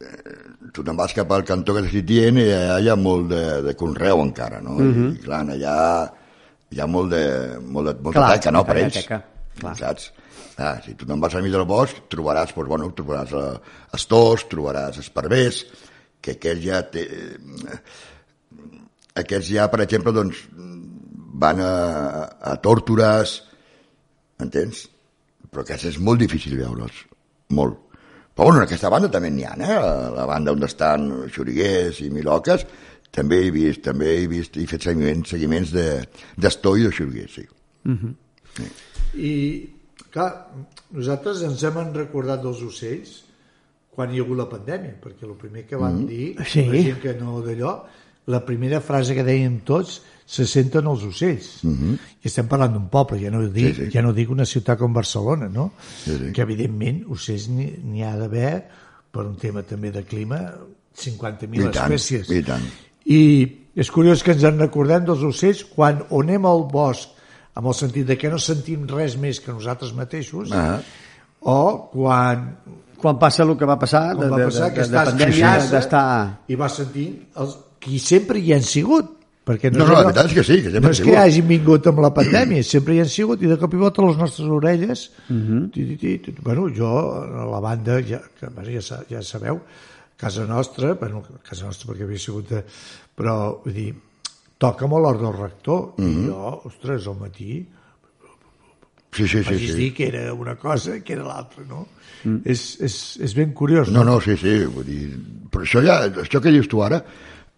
eh, tu te'n vas cap al cantó que t'estic dient i allà hi ha molt de, de conreu encara, no? Uh -huh. I clar, allà hi ha molt de, molt de, molta Clar, teca, no, per ells. teca, clar. Saps? Ah, si tu te'n vas al mig del bosc, trobaràs, doncs, bueno, trobaràs eh, estors, trobaràs esparvers, que aquests ja té... Aquests ja, per exemple, doncs, van a, a tòrtores, entens? Però aquests és molt difícil veure'ls, molt. Però bueno, en aquesta banda també n'hi ha, eh? La banda on estan xuriguers i miloques, també he vist, també he vist, he fet seguiments, seguiments de- d'estor i de xuriguers, sí. I, clar, nosaltres ens hem recordat dels ocells quan hi ha hagut la pandèmia, perquè el primer que van dir, Sí. la gent que no d'allò, la primera frase que deien tots, se senten els ocells. I estem parlant d'un poble, ja no, dic, Sí, sí. ja no dic una ciutat com Barcelona, no? Sí, sí. Que evidentment ocells n'hi ha d'haver, per un tema també de clima, 50.000 I tant, espècies. i tant. I és curiós que ens en recordem dels ocells quan o anem al bosc amb el sentit de que no sentim res més que nosaltres mateixos Ah. o quan, Quan passa el que va passar, de, va de, passar de, que de, de a pandèmia, casa d'estar... i vas sentint els, qui sempre hi han sigut perquè No, és no, la veritat és que sí, que sempre no han és que hagin vingut amb la pandèmia, sempre hi han sigut i de cop i volta a les nostres orelles Mhm. ti, ti, ti, ti, bueno, jo a la banda ja, ja, ja sabeu casa nostra, bueno, casa nostra perquè havia sigut de, però vull dir toca molt l'hora del rector Mhm. i jo, ostres, al matí Sí, sí, sí. sí. dir que era una cosa que era l'altra, no? Mm. És, és, és ben curiós, No, no, sí, sí, vull dir... Però això ja, això que dius tu ara,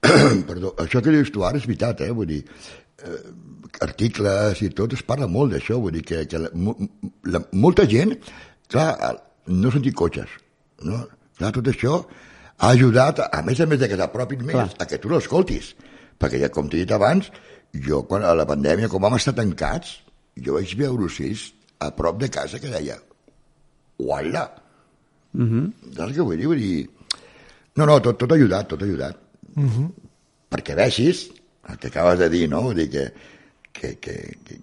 perdó, això que dius tu ara és veritat, eh? Vull dir, eh, articles i tot, es parla molt d'això, vull dir que, que la, la, molta gent, clar, no sentir cotxes, no? Clar, tot això ha ajudat, a més a més de que t'apropin més, Clar. a que tu l'escoltis, perquè ja, com t'he dit abans, jo, quan a la pandèmia, com vam estar tancats, jo vaig veure ocells a prop de casa que deia, uala, Saps què vull dir? Vull dir... No, no, tot, tot ajudat, tot ajudat. Uh -huh. Perquè vegis el que acabes de dir, no? Vull dir que, que, que, que,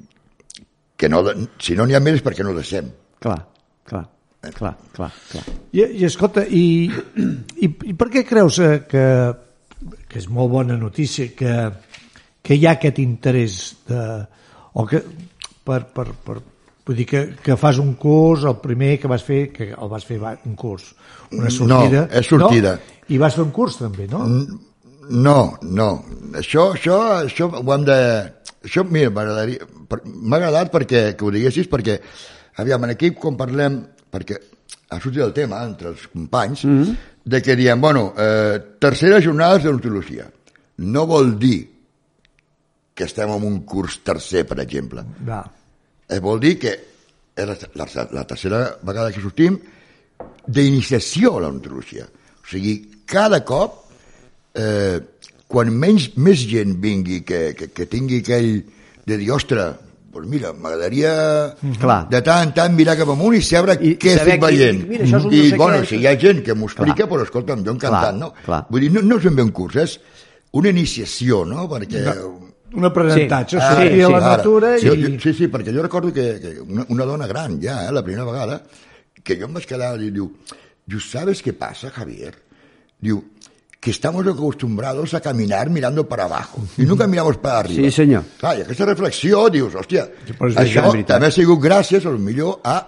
que no, si no n'hi ha més és perquè no deixem. Clar, clar, clar, clar, clar. I, i escolta, i, i, i per què creus eh, que, que és molt bona notícia que, que hi ha aquest interès de, o que per, per, per, vull dir que, que fas un curs, el primer que vas fer, que el vas fer un curs, una No, sortida. és sortida. No? I vas fer un curs també, no? No, no. Això, això, això ho hem de... Això, mira, M'ha agradat perquè, que ho diguessis, perquè, aviam, en equip, quan parlem, perquè ha sortit el tema entre els companys, mm -hmm. de que diem, bueno, eh, tercera jornada de l'ontologia. No vol dir que estem en un curs tercer, per exemple. Va. Eh, vol dir que és la, la, la tercera vegada que sortim d'iniciació a l'ontologia. O sigui, cada cop, eh, quan menys, més gent vingui que, que, que tingui aquell de dir, ostres, doncs mira, m'agradaria Clar. de tant en tant mirar cap amunt i saber I què saber estic veient. mira, és un I, no sé bueno, si hi ha gent que m'ho explica, però escolta'm, jo encantat, Clar, no? clar. Vull dir, no, no és ben bé un curs, és una iniciació, no? Perquè... Un aprenentatge, Sí. sí. Ah, sortir sí, a la Ara, natura sí, i... jo, sí, sí, perquè jo recordo que, que una, una dona gran ja, eh, la primera vegada, que jo em vaig quedar i diu, diu, ¿sabes qué pasa, Javier? Diu, que estamos acostumbrados a caminar mirando para abajo y nunca miramos para arriba. Sí, senyor. Clar, i aquesta reflexió, dius, hòstia, és això també ha sigut gràcies, a lo millor, a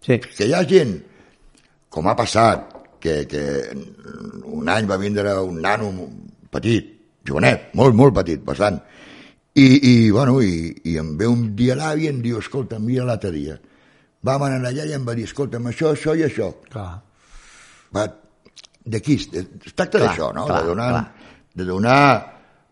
Sí. que hi ha gent, com ha passat, que, que un any va vindre un nano petit, jovenet, molt, molt petit, bastant, i, i, bueno, i, i em ve un dia l'avi i em diu, escolta, mira l'altre dia. Vam anar allà i em va dir, escolta'm, això, això i això. Clar. Va, d'aquí, es es tracta d'això, no? clar, de donar, clar. de donar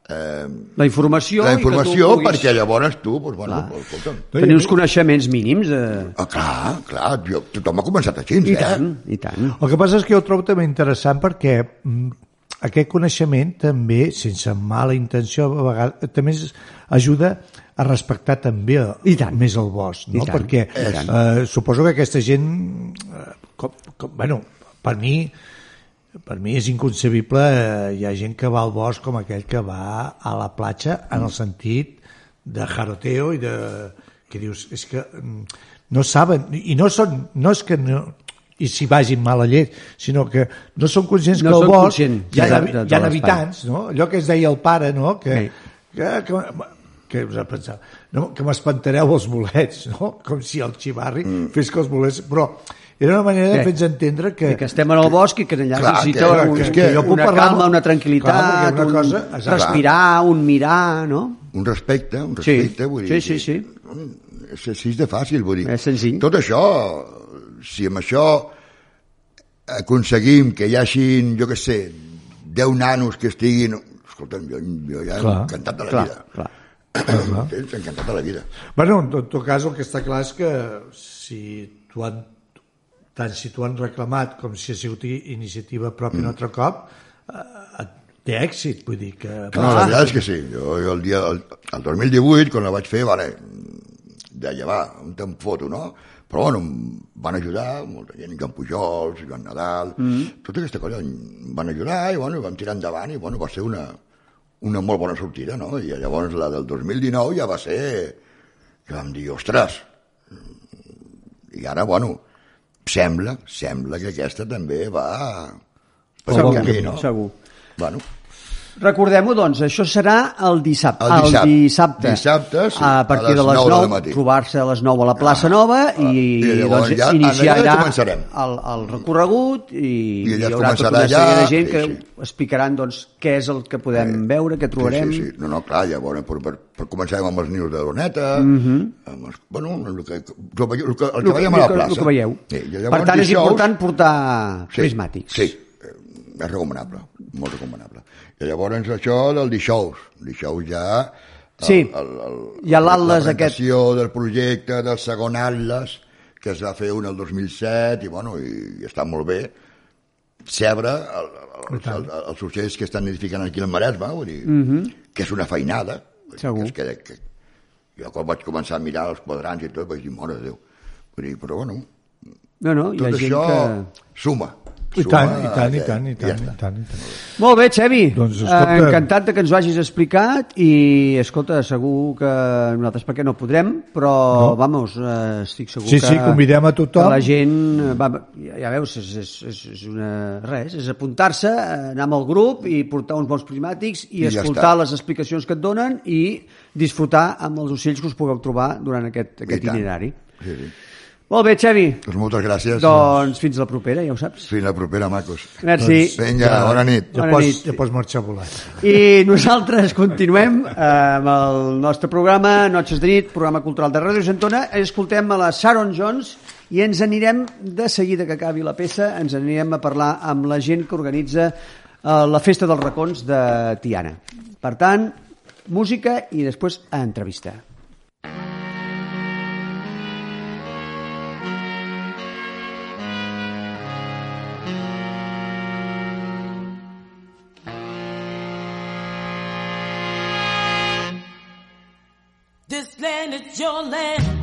eh, La informació, la informació puguis perquè llavors tu, doncs, bueno, Clar. escolta'm, tenir uns coneixements mínims. Eh... ah, clar, clar, jo, tothom ha començat així, I eh? tant, i tant. El que passa és que jo ho trobo també interessant perquè mm, aquest coneixement també, sense mala intenció, a vegades també ajuda a respectar també I tant. més el bosc, no? I tant, perquè i tant. eh, suposo que aquesta gent, eh, com, com, bueno, per mi per mi és inconcebible, eh, hi ha gent que va al bosc com aquell que va a la platja en el sentit de jaroteo i de... que dius, és que mm, no saben, i no són, no és que no, i si vagin mala llet, sinó que no són conscients No que al bosc hi ha, de- de- de hi ha habitants, no? allò que es deia el pare, no? que, Sí. que, que, que us ha pensat, no? que m'espantareu els bolets, no? com si el xivarri mm. fes que els bolets... Però era una manera de Sí. fer-nos entendre que, Que, que estem en el bosc i que allà Clar, necessiteu que- un, que que jo puc una parlar- calma, una Clar, tranquil·litat, perquè una un cosa- exacte. respirar, un mirar, no? un respecte, un Sí. respecte, vull Sí, dir... sí, sí. que- És així de fàcil, vull dir. És senzill. Tot això, si amb això aconseguim que hi hagin, jo què sé, 10 nanos que estiguin... Escolta'm, jo, jo ja Clar. encantat de la Clar, vida. clar. Tens encantat de la vida. Bueno, en tot, tot cas, el que està clar és que si tu han, tant si tu han reclamat com si ha sigut iniciativa pròpia un altre cop, eh, té èxit, vull dir que... No, la veritat és que sí. Jo, jo el, dia, el, el 2018, quan la vaig fer, vale, deia, va, on te'n foto, no? Però, bueno, van ajudar, molta gent, Joan Pujols, Joan Nadal, mm. tota aquesta em van ajudar i, bueno, vam tirar endavant i, bueno, va ser una, una molt bona sortida, no? I llavors la del 2019 ja va ser que vam dir, ostres, i ara, bueno, sembla, sembla que aquesta també va Segur, camí, no? segur. Bueno, Recordem-ho, doncs, això serà el dissabte. El dissabte. dissabte. Dissabte, sí, a partir a les de les 9 9, del matí. trobar-se a les 9 a la plaça Nova i, i llavors doncs, ja- iniciar allà ja començarem. el, el recorregut i, I hi haurà tota una sèrie ja- de gent sí, que sí. explicaran doncs, què és el que podem veure, què trobarem. Sí, sí, sí. No, no, clar, llavors per, per, per començar amb els nius de l'Oneta, mm -hmm. amb els, bueno, el que, el que, el que, el que El veiem a la el plaça. el que veieu. Sí, i per tant, és dijous- important portar sí, prismàtics. Sí, eh, és recomanable, molt recomanable. I llavors això del dijous, dijous ja... El, Sí, el, el, hi ha l'atles la aquest. del projecte, del segon atles, que es va fer un el 2007, i bueno, i, i està molt bé, cebre el, el, el, el, els ocells que estan edificant aquí al Maresme, vull dir, que és una feinada. Segur. Que, és que, que, jo quan vaig començar a mirar els quadrants i tot, vaig dir, mare de Déu. Vull dir, però bueno, No, no, hi tot ha gent això que... suma, I tant, i tant, i tant, i Ja tant, i està. tant, i tant. Molt bé, Xevi. Doncs, Eh, escolta- encantat que ens ho hagis explicat i, escolta, segur que nosaltres perquè no podrem, però, no. vamos, eh, estic segur Sí, que... sí, convidem a tothom. Que la gent, eh, va, ja, ja veus, és, és, és, és una, res, és apuntar-se, eh, anar amb el grup i portar uns bons prismàtics i, I ja escoltar està. les explicacions que et donen i disfrutar amb els ocells que us pugueu trobar durant aquest, aquest itinerari. Sí, sí. Molt bé, Xevi. Doncs moltes gràcies. Doncs fins la propera, ja ho saps. Fins la propera, macos. Merci. Vinga, bona nit. Ja Bona pots, nit. ja pots marxar volant. I nosaltres continuem eh, amb el nostre programa Noches de nit, programa cultural de Ràdio Santona. Escoltem a la Sharon Jones i ens anirem, de seguida que acabi la peça, ens anirem a parlar amb la gent que organitza eh, la Festa dels Racons de Tiana. Per tant, música i després entrevista. and it's your land.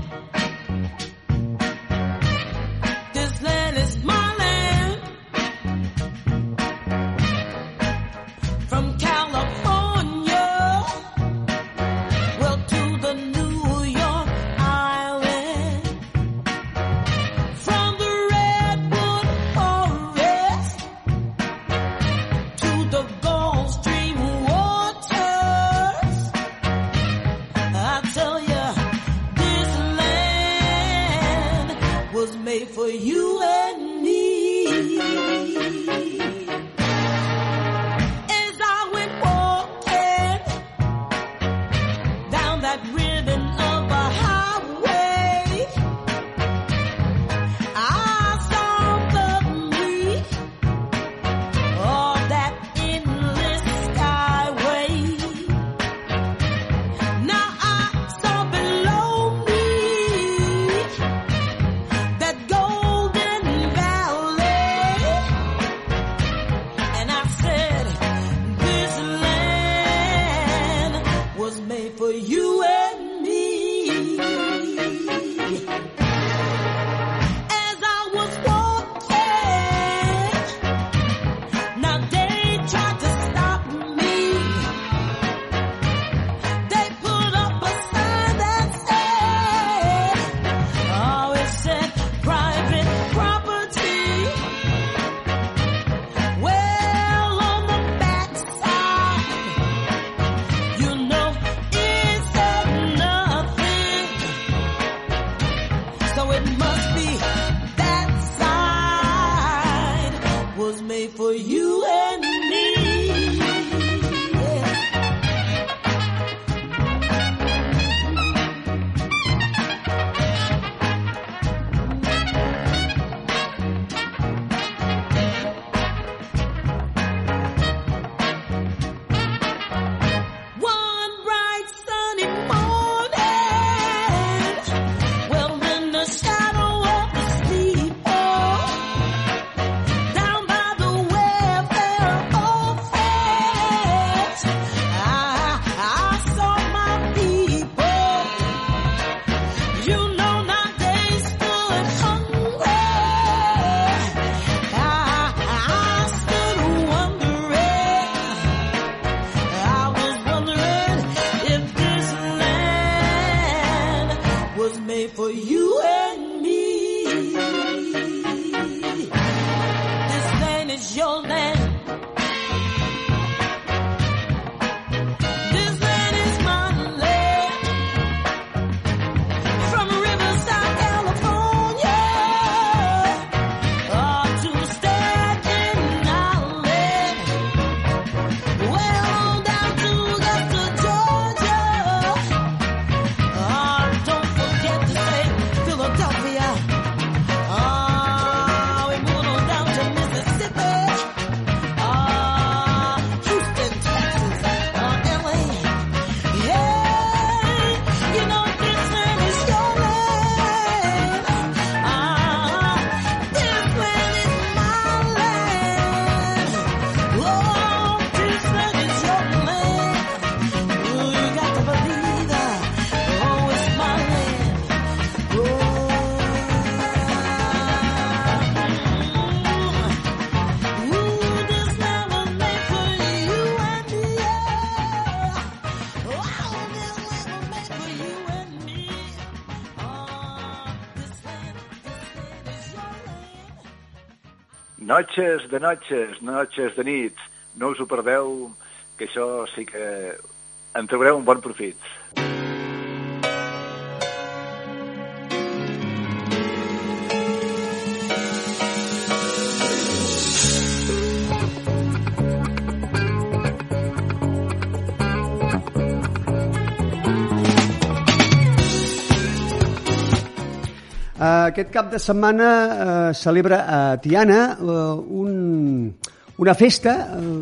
Noches de noches, noches de nits. No us ho perdeu, que això sí que en traureu un bon profit. Aquest cap de setmana uh, celebra a Tiana uh, un, una festa uh,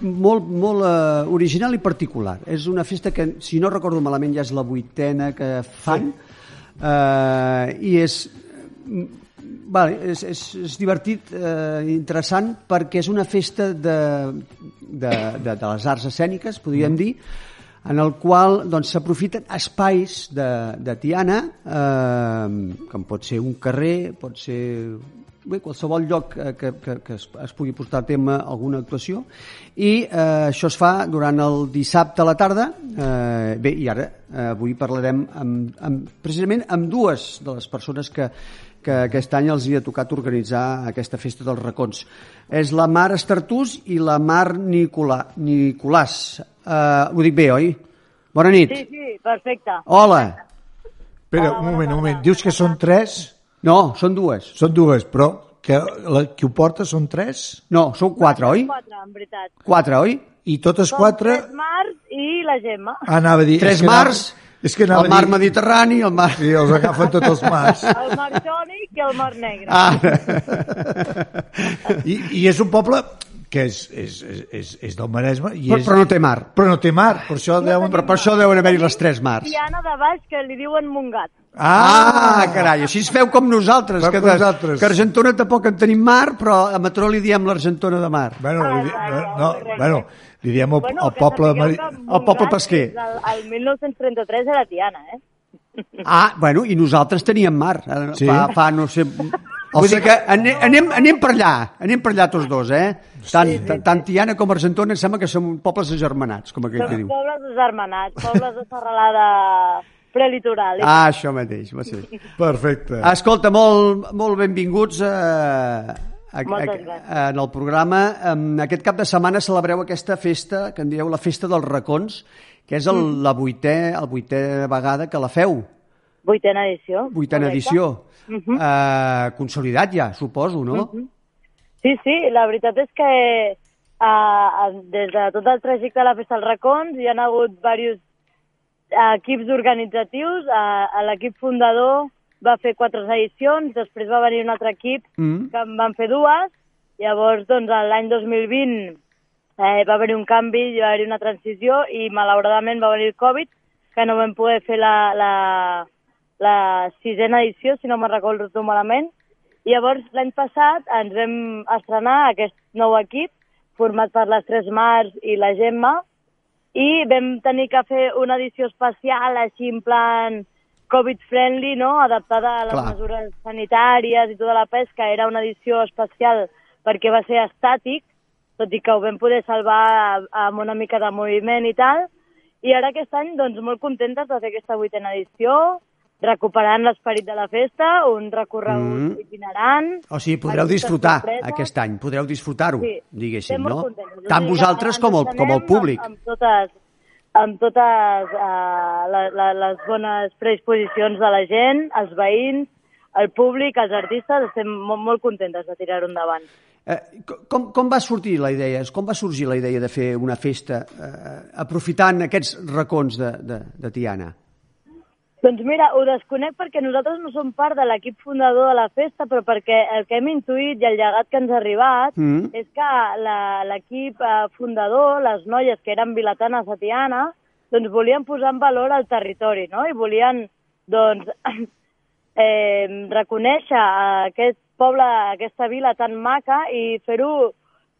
molt, molt uh, original i particular. És una festa que, si no recordo malament, ja és la vuitena que fan uh, i és, vale, és, és, és divertit, uh, interessant, perquè és una festa de, de, de, de les arts escèniques, podríem dir, en el qual doncs, s'aprofiten espais de, de Tiana, eh, com pot ser un carrer, pot ser bé, qualsevol lloc eh, que, que, que es, es pugui portar a tema alguna actuació, i eh, això es fa durant el dissabte a la tarda. Eh, bé, i ara eh, avui parlarem amb, amb, precisament amb dues de les persones que, que aquest any els hi ha tocat organitzar aquesta festa dels racons. És la Mar Estartús i la Mar Nicolà, Nicolàs. Uh, ho dic bé, oi? Bona nit. Sí, sí, perfecte. Hola. Espera, un moment, un moment. Dius que són tres? No, són dues. Són dues, però que la, qui ho porta són tres? No, són quatre, oi? Quatre, en veritat. Quatre, oi? I totes Som quatre... Tres Mars i la Gemma. Ah, anava a dir... Tres mars, Anava, és que anava el mar dir... Mediterrani, el mar... Sí, els agafen tots els mars. El Mar Jònic i el Mar Negre. Ah. I, I és un poble que és, és, és, és, del Maresme i però, és, però no té mar. però no té mar, per això deuen... Però per això deuen haver-hi les tres mars. Tiana de baix, que li diuen Montgat. Ah, carai, així es feu com nosaltres, Com que, de, nosaltres. que a Argentona tampoc en tenim mar, però a Matró li diem l'Argentona de mar. Bueno, li, di- no, no, bueno, li diem el, Bueno, el poble... Mari... que el poble pesquer. del- El, 1933 era Tiana, eh? Ah, bueno, i nosaltres teníem mar. Sí? Fa, fa no sé... O sigui que anem, anem, anem per allà, anem per allà tots dos, eh? Tant, tant, tant Tiana com Argentona em sembla que som pobles agermanats, com aquell que diu. pobles desarmenats, pobles de serralada prelitoral. Ah, això mateix, va ser. Perfecte. Escolta, molt, molt benvinguts a, a, a, a, gràcies. en el programa. En aquest cap de setmana celebreu aquesta festa, que en dieu la Festa dels Racons, que és el, Mm. la vuitè, el vuitè vegada que la feu, Vuitena edició. vuitena correcte. Edició. Mhm. eh, consolidat ja, suposo, no? Sí, sí, la veritat és que uh, des de tot el trajecte de la Festa dels Racons hi han hagut diversos equips organitzatius. Uh, L'equip fundador va fer quatre edicions, després va venir un altre equip Mm. que en van fer dues, llavors doncs l'any 2020 eh, va haver-hi un canvi, va haver-hi una transició i malauradament va venir el Covid, que no vam poder fer la, la, la sisena edició, si no me'n recordo malament, i llavors l'any passat ens vam estrenar aquest nou equip, format per les Tres Mars i la Gemma, i vam tenir que fer una edició especial així en plan Covid-friendly, no? adaptada a les Clar. mesures sanitàries i tota la pesca. Era una edició especial perquè va ser estàtic, tot i que ho vam poder salvar amb una mica de moviment i tal. I ara aquest any, doncs, molt contentes de fer aquesta vuitena edició, recuperant l'esperit de la festa, un recorregut Mm. itinerant. O sigui, podreu disfrutar sorpreses. aquest any, podreu disfrutar-ho, Sí, diguéssim, no? contentes. O Tant vosaltres com el, com el públic. Amb, amb totes, amb totes uh, la, la, les bones predisposicions de la gent, els veïns, el públic, els artistes, estem molt, molt contentes de tirar-ho endavant. Eh, com, com va sortir la idea? Com va sorgir la idea de fer una festa eh, aprofitant aquests racons de, de, de Tiana? Doncs mira, ho desconec perquè nosaltres no som part de l'equip fundador de la festa, però perquè el que hem intuït i el llegat que ens ha arribat Mm. és que la- l'equip eh, fundador, les noies que eren vilatanes a Tiana, doncs volien posar en valor el territori, no? I volien, doncs, eh, reconèixer aquest poble, aquesta vila tan maca i fer-ho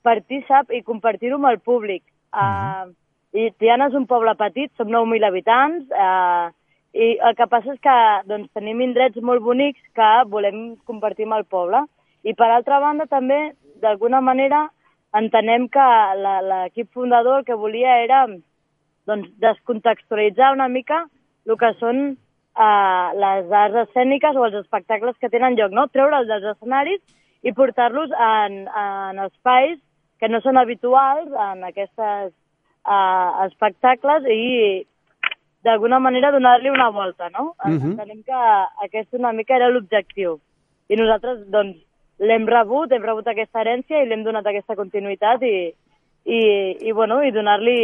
partícip i compartir-ho amb el públic. Uh, I Tiana és un poble petit, som 9.000 habitants, uh, i el que passa és que doncs, tenim indrets molt bonics que volem compartir amb el poble. I per altra banda també, d'alguna manera, entenem que l'equip fundador el que volia era doncs, descontextualitzar una mica el que són uh, les arts escèniques o els espectacles que tenen lloc, no? treure'ls dels escenaris i portar-los en, en espais que no són habituals en aquestes uh, espectacles i d'alguna manera donar-li una volta, no? Mhm. Uh -huh. Entenem que aquest una mica era l'objectiu. I nosaltres, doncs, l'hem rebut, hem rebut aquesta herència i l'hem donat aquesta continuïtat i, i, i, bueno, i donar-li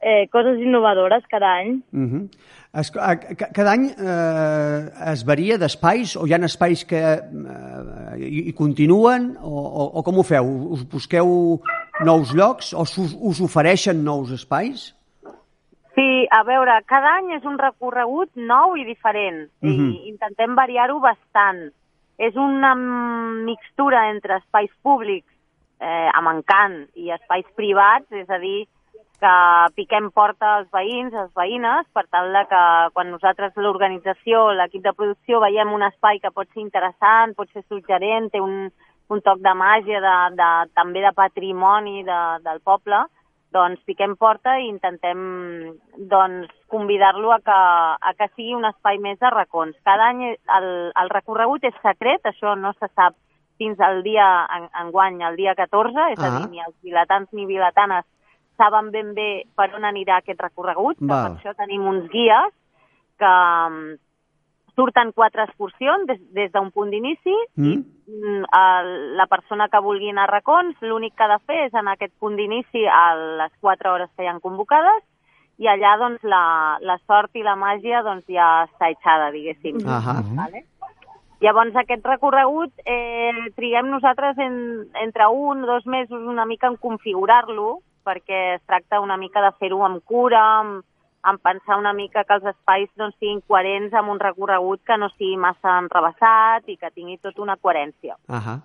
eh, coses innovadores cada any. Uh -huh. es, a, ca- cada any eh, es varia d'espais o hi ha espais que eh, hi, hi continuen o, o, o com ho feu? Us busqueu nous llocs o us, us ofereixen nous espais? Sí, a veure, cada any és un recorregut nou i diferent Mhm. i intentem variar-ho bastant. És una mixtura entre espais públics eh, amb encant i espais privats, és a dir, que piquem porta als veïns, als veïnes, per tal de que quan nosaltres, l'organització, l'equip de producció, veiem un espai que pot ser interessant, pot ser suggerent, té un, un toc de màgia, de, de, també de patrimoni de, del poble, doncs piquem porta i intentem doncs, convidar-lo a, que, a que sigui un espai més de racons. Cada any el, el recorregut és secret, això no se sap fins al dia, en, enguany, el dia 14, és a Ah. dir, ni els vilatans ni vilatanes saben ben bé per on anirà aquest recorregut, Val. per això tenim uns guies que surten quatre excursions des, des d'un punt d'inici Mm? Mm, el- la persona que vulgui anar a racons, l'únic que ha de fer és en aquest punt d'inici a les 4 hores que hi han convocades i allà doncs, la, la sort i la màgia doncs, ja està eixada, diguéssim. Ahà. Vale? Llavors, aquest recorregut eh, triguem nosaltres en, entre un o dos mesos una mica en configurar-lo, perquè es tracta una mica de fer-ho amb cura, amb, amb pensar una mica que els espais doncs, siguin coherents amb un recorregut que no sigui massa enrevessat i que tingui tota una coherència. Ahà.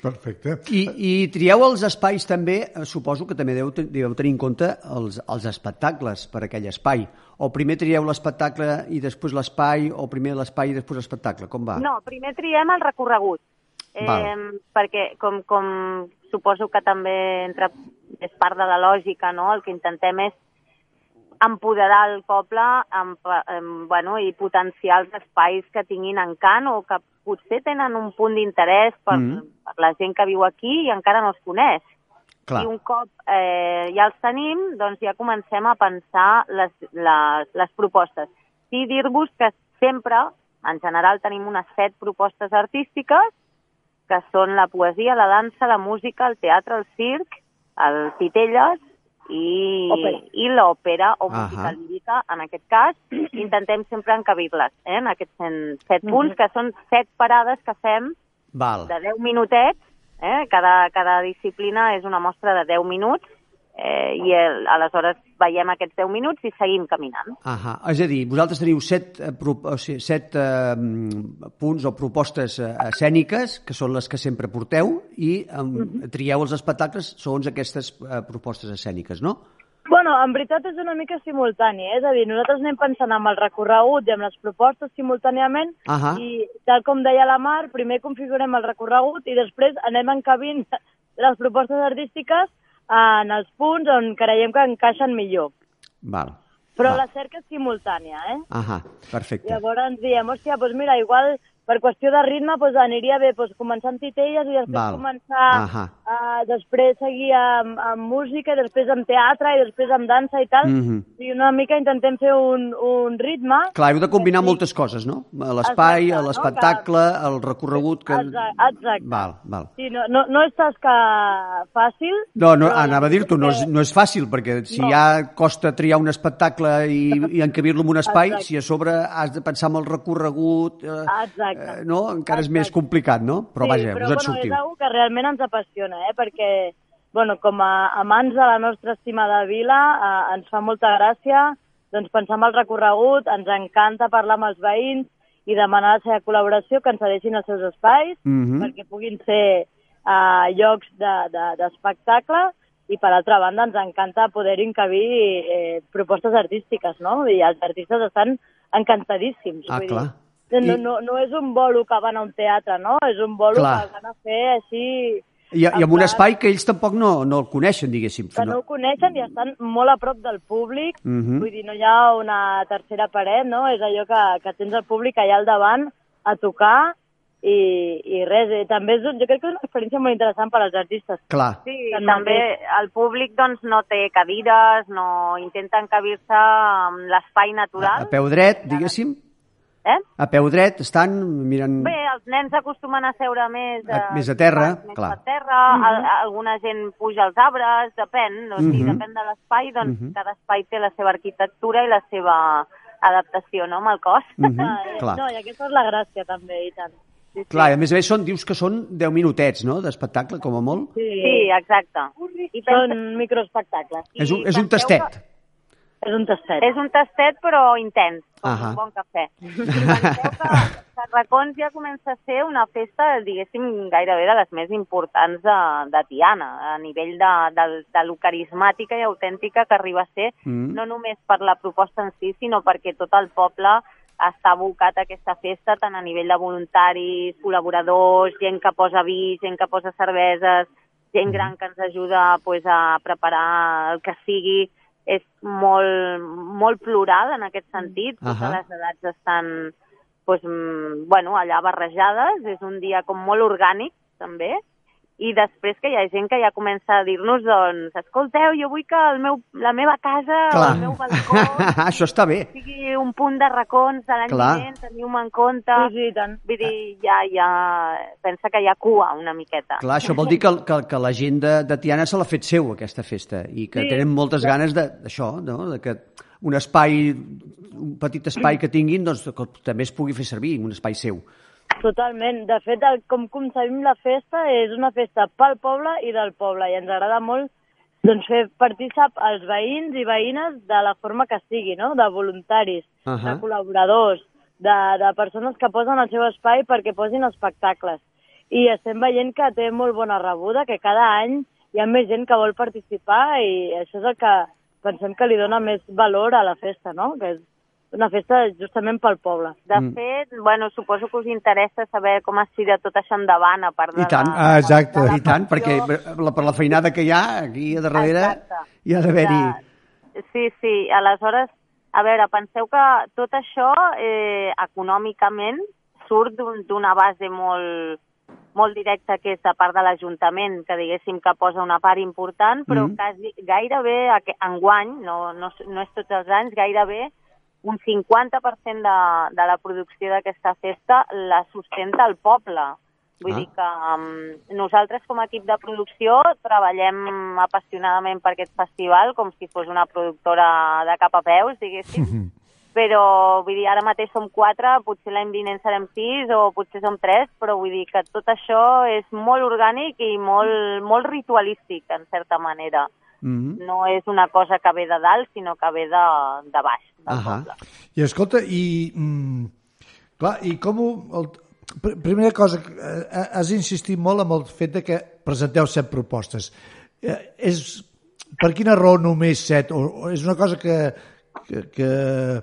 Perfecte. I, I trieu els espais també, eh, suposo que també deu, deveu tenir en compte els, els espectacles per aquell espai. O primer trieu l'espectacle i després l'espai, o primer l'espai i després l'espectacle, com va? No, primer triem el recorregut. Eh, Val. perquè, com, com suposo que també entra, és part de la lògica, no? el que intentem és empoderar el poble amb, amb, bueno, i potenciar els espais que tinguin encant o que potser tenen un punt d'interès per, Mhm. per la gent que viu aquí i encara no els coneix. Clar. I un cop eh, ja els tenim, doncs ja comencem a pensar les, les, les propostes. Sí, dir-vos que sempre, en general, tenim unes set propostes artístiques, que són la poesia, la dansa, la música, el teatre, el circ, el titelles i, Òpera. i l'òpera o música lírica, en aquest cas. Intentem sempre encabir-les eh, en aquests cent- set punts, que són set parades que fem Val. de 10 minutets, eh? cada, cada disciplina és una mostra de 10 minuts, eh, i el, aleshores veiem aquests 10 minuts i seguim caminant. Ahà. És a dir, vosaltres teniu set, eh, o sigui, set eh, mm, punts o propostes eh, escèniques, que són les que sempre porteu, i eh, trieu els espectacles segons aquestes eh, propostes escèniques, no? Bueno, en veritat és una mica simultani, eh? és a dir, nosaltres anem pensant amb el recorregut i amb les propostes simultàniament Ahà. i tal com deia la Mar, primer configurem el recorregut i després anem encabint les propostes artístiques en els punts on creiem que encaixen millor. Val. Però Val. la cerca és simultània, eh? Ahà, perfecte. Llavors diem, hòstia, doncs mira, igual per qüestió de ritme doncs aniria bé doncs, començar amb titelles i després Val. començar Ahà. a després seguir amb, amb música i després amb teatre i després amb dansa i tal. Mhm. I una mica intentem fer un, un ritme. Clar, heu de combinar Sí. moltes coses, no? L'espai, Exacte, no? l'espectacle, el recorregut... Que... Exacte, exacte. Val, val. Sí, no, no, no és tasca fàcil. No, no, però anava a dir-t'ho, no, és, no és fàcil, perquè si No. ja costa triar un espectacle i, i encabir-lo en un espai, Exacte. si a sobre has de pensar en el recorregut, eh, Exacte. Eh, no? encara és més complicat, no? Però sí, vaja, però, us en bueno, sortiu. és una que realment ens apassiona, eh? perquè bueno, com a amants de la nostra estimada vila eh, ens fa molta gràcia doncs, pensar en el recorregut, ens encanta parlar amb els veïns i demanar la seva col·laboració, que ens cedeixin els seus espais Mhm. perquè puguin ser eh, llocs de- de- d'espectacle i per altra banda ens encanta poder encabir eh, propostes artístiques, no? I els artistes estan encantadíssims. Ah, vull clar. Dir, no, I- no, no és un bolo que van a un teatre, no? És un bolo Clar. que van a fer així... I, I en amb un espai que ells tampoc no, no el coneixen, diguéssim. Que no ho coneixen i estan molt a prop del públic. Mhm. Vull dir, no hi ha una tercera paret, no? És allò que, que tens el públic allà al davant a tocar i, i res, eh, també és, un- jo crec que és una experiència molt interessant per als artistes. Clar. Sí, Tant també el públic doncs, no té cadires, no intenta encabir-se amb l'espai A natural. peu dret, diguéssim. Eh? A peu dret, estan mirant... Bé, els nens acostumen a seure més... A- eh, més a terra, més clar. a terra, al- alguna gent puja als arbres, depèn, o sigui, Mhm. depèn de l'espai, doncs Mhm. cada espai té la seva arquitectura i la seva adaptació, no?, amb el cos. Ah, eh, clar. No, i aquesta és la gràcia també, i tant. Sí, sí. Clar, i a més a més són, dius que són 10 minutets, no?, d'espectacle, com a molt. Sí, Sí, exacte. I pensa- són microespectacles. És un, és un tastet. És un tastet. És un tastet, però intens, com Ahà. un bon cafè. I penseu que Sarracons ja comença a ser una festa, diguéssim, gairebé de les més importants de, de Tiana, a nivell de, de, de lo carismàtica i autèntica que arriba a ser, Mm. no només per la proposta en si, sinó perquè tot el poble està abocat a aquesta festa, tant a nivell de voluntaris, col·laboradors, gent que posa vi, gent que posa cerveses, gent gran que ens ajuda pues, a preparar el que sigui. És molt, molt plural en aquest sentit. Totes Ahà. les edats estan pues, mm, bueno, allà barrejades. És un dia com molt orgànic, també. I després que hi ha gent que ja comença a dir-nos, doncs, escolteu, jo vull que el meu, la meva casa Clar. el meu balcó Això està bé. sigui un punt de racons de l'any Clar. vinent, teniu-me en compte. Sí, sí, tant. Vull dir, ja, ja, pensa que hi ha cua una miqueta. Clar, això vol dir que, que, que la gent de, de Tiana se l'ha fet seu, aquesta festa, i que Sí. tenen moltes ganes de- d'això, no? de que un espai, un petit espai que tinguin, doncs que també es pugui fer servir, un espai seu. Totalment. De fet, el, com concebim la festa és una festa pel poble i del poble i ens agrada molt doncs, fer partícip als veïns i veïnes de la forma que sigui, no? de voluntaris, uh Ahà. de col·laboradors, de, de persones que posen el seu espai perquè posin espectacles. I estem veient que té molt bona rebuda, que cada any hi ha més gent que vol participar i això és el que pensem que li dona més valor a la festa, no? que és una festa justament pel poble. De Mm. fet, bueno, suposo que us interessa saber com es tira tot això endavant, a part de I tant, la, Ah, exacte. la I tant, perquè per la, per la feinada que hi ha aquí a darrere Exacte. hi ha d'haver-hi... Sí, sí, aleshores, a veure, penseu que tot això eh, econòmicament surt d'un- d'una base molt, molt directa que és de part de l'Ajuntament, que diguéssim que posa una part important, però Mhm. quasi, gairebé enguany, no, no, no és tots els anys, gairebé un 50% de, de la producció d'aquesta festa la sustenta el poble. Vull Ah. dir que um, nosaltres com a equip de producció treballem apassionadament per aquest festival com si fos una productora de cap a peus, diguéssim. Però, vull dir, ara mateix som quatre, potser l'any vinent serem sis o potser som tres, però vull dir que tot això és molt orgànic i molt, molt ritualístic, en certa manera. Mm -hmm. No és una cosa que ve de dalt, sinó que ve de, de baix, del Ahà. poble. I escolta, i... Mm, clar, i com ho... El, pr- primera cosa, eh, has insistit molt amb el fet de que presenteu set propostes. Eh, és, per quina raó només set? O, o és una cosa que, que, que,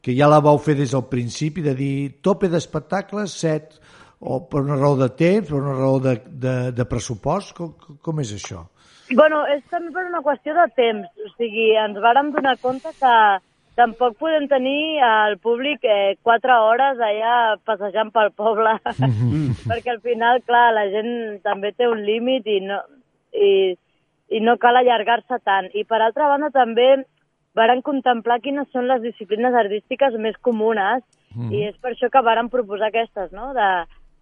que ja la vau fer des del principi, de dir tope d'espectacles, set, o per una raó de temps, per una raó de, de, de pressupost? Com, com és això? Bueno, és també per una qüestió de temps. O sigui, ens vàrem donar compte que tampoc podem tenir al públic eh, quatre hores allà passejant pel poble. Perquè al final, clar, la gent també té un límit i no, i, i no cal allargar-se tant. I per altra banda també varen contemplar quines són les disciplines artístiques més comunes i és per això que varen proposar aquestes, no?, de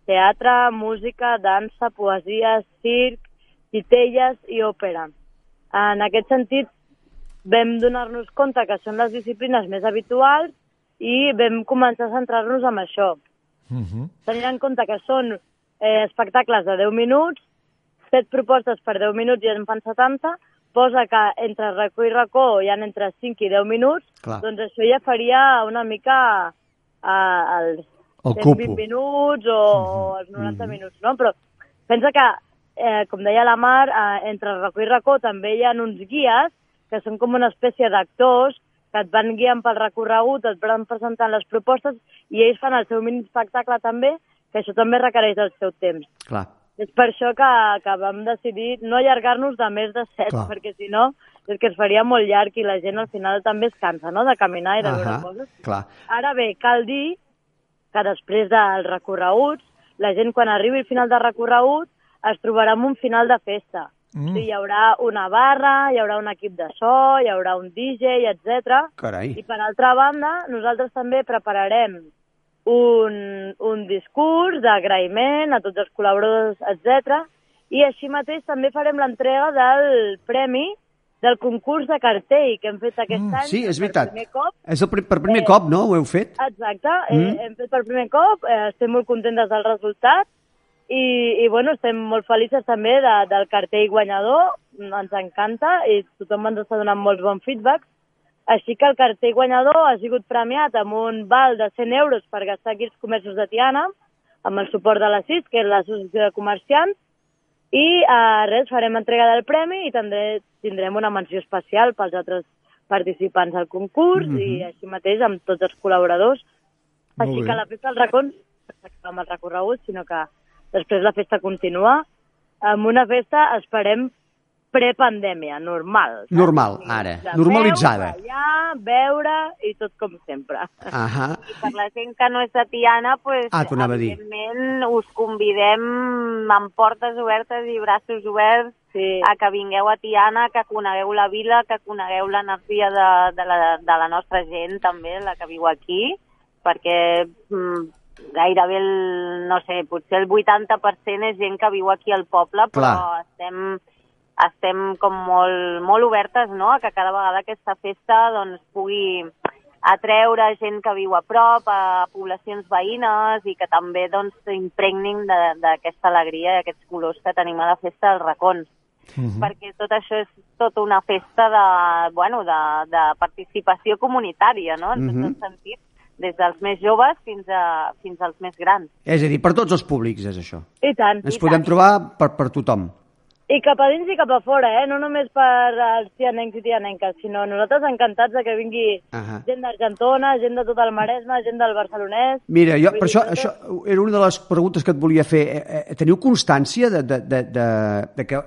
teatre, música, dansa, poesia, circ, titelles i òpera. En aquest sentit, vam donar-nos compte que són les disciplines més habituals i vam començar a centrar-nos en això. Tenint en compte que són eh, espectacles de 10 minuts, 7 propostes per 10 minuts i en fan 70, posa que entre racó i racó hi ha entre 5 i 10 minuts, Clar. doncs això ja faria una mica eh, els El 120 cupo. minuts o, o els 90 minuts, no? Però pensa que, eh, com deia la Mar, eh, entre racó i racó també hi ha uns guies que són com una espècie d'actors que et van guiant pel recorregut, et van presentant les propostes i ells fan el seu mini espectacle també, que això també requereix el seu temps. Clar. És per això que, que vam decidir no allargar-nos de més de set, Clar. perquè si no és que es faria molt llarg i la gent al final també es cansa, no?, de caminar i de veure Ahà, coses. clar. Ara bé, cal dir que després dels recorreguts, la gent quan arribi al final de recorregut es trobarà amb un final de festa. Mm. O sigui, hi haurà una barra, hi haurà un equip de so, hi haurà un DJ, etc. Carai. I per altra banda, nosaltres també prepararem un, un discurs d'agraïment a tots els col·laboradors, etc. I així mateix també farem l'entrega del premi del concurs de cartell que hem fet aquest Mm, any. sí, és per veritat. primer cop. És el pri per primer Eh, cop, no? Ho heu fet? Exacte, mm. eh, hem fet per primer cop, eh, estem molt contentes del resultat i, i bueno, estem molt felices també de, del cartell guanyador, ens encanta i tothom ens està donant molts bons feedbacks. Així que el cartell guanyador ha sigut premiat amb un val de 100 euros per gastar aquí als comerços de Tiana, amb el suport de la CIS, que és l'Associació de Comerciants, i eh, res, farem entrega del premi i també tindrem una menció especial pels altres participants al concurs Mhm. i així mateix amb tots els col·laboradors. Molt Així bé. que la festa dels racons no s'acaba amb el recorregut, sinó que després la festa continua amb una festa, esperem, prepandèmia, normal. saps? Normal, ara, de normalitzada. Veure, allà, veure i tot com sempre. Ahà. I per la gent que no és de Tiana, pues, Ah, evidentment us convidem amb portes obertes i braços oberts Sí. a que vingueu a Tiana, que conegueu la vila, que conegueu l'energia de, de, la, de la nostra gent també, la que viu aquí, perquè mm, gairebé, el, no sé, potser el 80% és gent que viu aquí al poble, però Clar. estem, estem com molt, molt obertes no? a que cada vegada aquesta festa doncs, pugui atreure gent que viu a prop, a poblacions veïnes i que també doncs, s'impregnin de- d'aquesta alegria i aquests colors que tenim a la festa dels racons. Mhm. Perquè tot això és tota una festa de, bueno, de, de participació comunitària, no? en Mhm. tots els sentits, des dels més joves fins, a, fins als més grans. És a dir, per tots els públics és això. I tant. Ens I podem tant. trobar per, per tothom. I cap a dins i cap a fora, eh? No només per als tianencs i tianenques, sinó nosaltres encantats de que vingui Ahà. gent d'Argentona, gent de tot el Maresme, gent del Barcelonès. Mira, jo, per això, això era una de les preguntes que et volia fer. Eh, eh, Teniu constància de, de, de, de, de que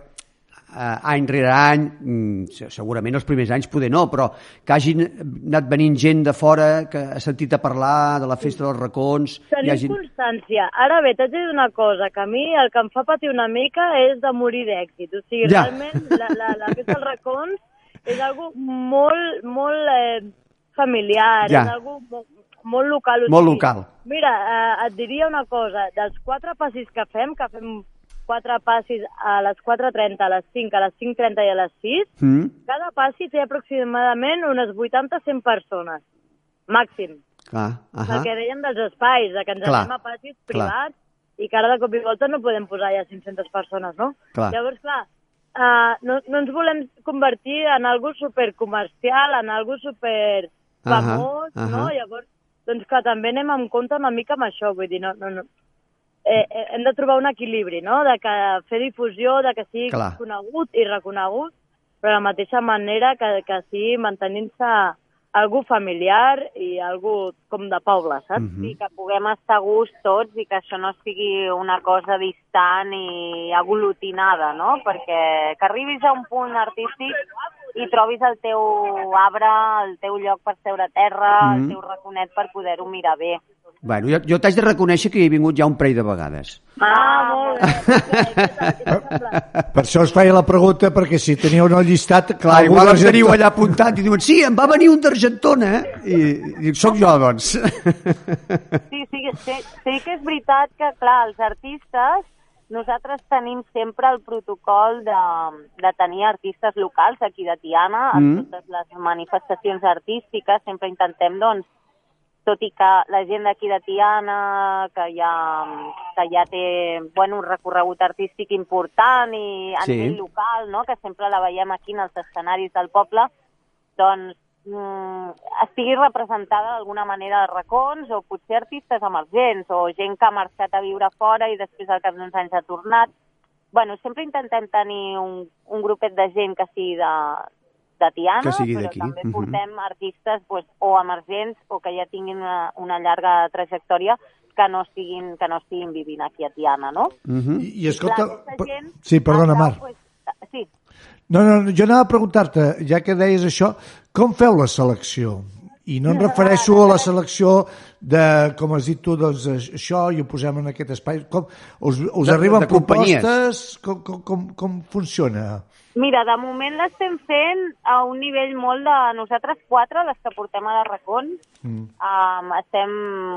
any rere any, mm, se- segurament els primers anys poder no, però que hagin anat venint gent de fora que ha sentit a parlar de la festa dels racons... Tenim hagin... constància. Ara bé, t'haig de dir una cosa, que a mi el que em fa patir una mica és de morir d'èxit. O sigui, Ja. realment, la, la, la festa dels racons és algo molt, molt eh, familiar, Ja. és algo molt, molt local. O Molt sigui, local. Mira, eh, et diria una cosa, dels quatre passis que fem, que fem quatre passis a les 4.30, a les 5, a les 5.30 i a les 6, Mm? cada passi té aproximadament unes 80-100 persones, màxim. Clar, Uh ahà. El que dèiem dels espais, de que ens Clar, anem a passis clar. privats i que ara de cop i volta no podem posar ja 500 persones, no? Clar. Llavors, clar, uh, no, no ens volem convertir en algo supercomercial, en algo super famós, Ahà, no? ahà. Llavors, doncs que també anem en compte una mica amb això, vull dir, no, no, no. Eh, eh, hem de trobar un equilibri, no?, de que fer difusió, de que sigui Clar. conegut i reconegut, però de la mateixa manera que, que sigui mantenint-se algú familiar i algú com de poble, saps? Mhm. I que puguem estar a gust tots i que això no sigui una cosa distant i aglutinada, no? Perquè que arribis a un punt artístic i trobis el teu arbre, el teu lloc per seure a terra, Mhm. el teu raconet per poder-ho mirar bé. Bueno, jo, jo t'haig de reconèixer que hi he vingut ja un parell de vegades. Ah, molt bé. Per això us feia la pregunta, perquè si teníeu un llistat... Clar, algú igual em teniu allà apuntat i diuen, sí, em va venir un d'Argentona, eh? I, i dic, soc jo, doncs. Sí, sí, sí, sí que és veritat que, clar, els artistes, nosaltres tenim sempre el protocol de, de tenir artistes locals aquí de Tiana, en Mm. totes les manifestacions artístiques, sempre intentem, doncs, tot i que la gent d'aquí de Tiana, que ja, que ja té bueno, un recorregut artístic important i a Sí. nivell local, no? que sempre la veiem aquí en els escenaris del poble, doncs mm, estigui representada d'alguna manera a racons o potser artistes emergents o gent que ha marxat a viure fora i després al cap d'uns anys ha tornat. bueno, sempre intentem tenir un, un grupet de gent que sigui de, de Tiana, Que sigui però també mhm. portem artistes pues, o emergents o que ja tinguin una, una llarga trajectòria que no estiguin, que no estiguin vivint aquí a Tiana, no? Mhm. I, i escolta... Clar, aquesta per- gent Sí, perdona, Mar. Pues, sí, No, no, jo anava a preguntar-te, ja que deies això, com feu la selecció? I no em refereixo a la selecció de, com has dit tu, doncs això i ho posem en aquest espai. Com, us, us De- arriben de propostes? Com, com, com, com funciona? Mira, de moment l'estem fent a un nivell molt de... Nosaltres quatre, les que portem a les racons, Mm. um, estem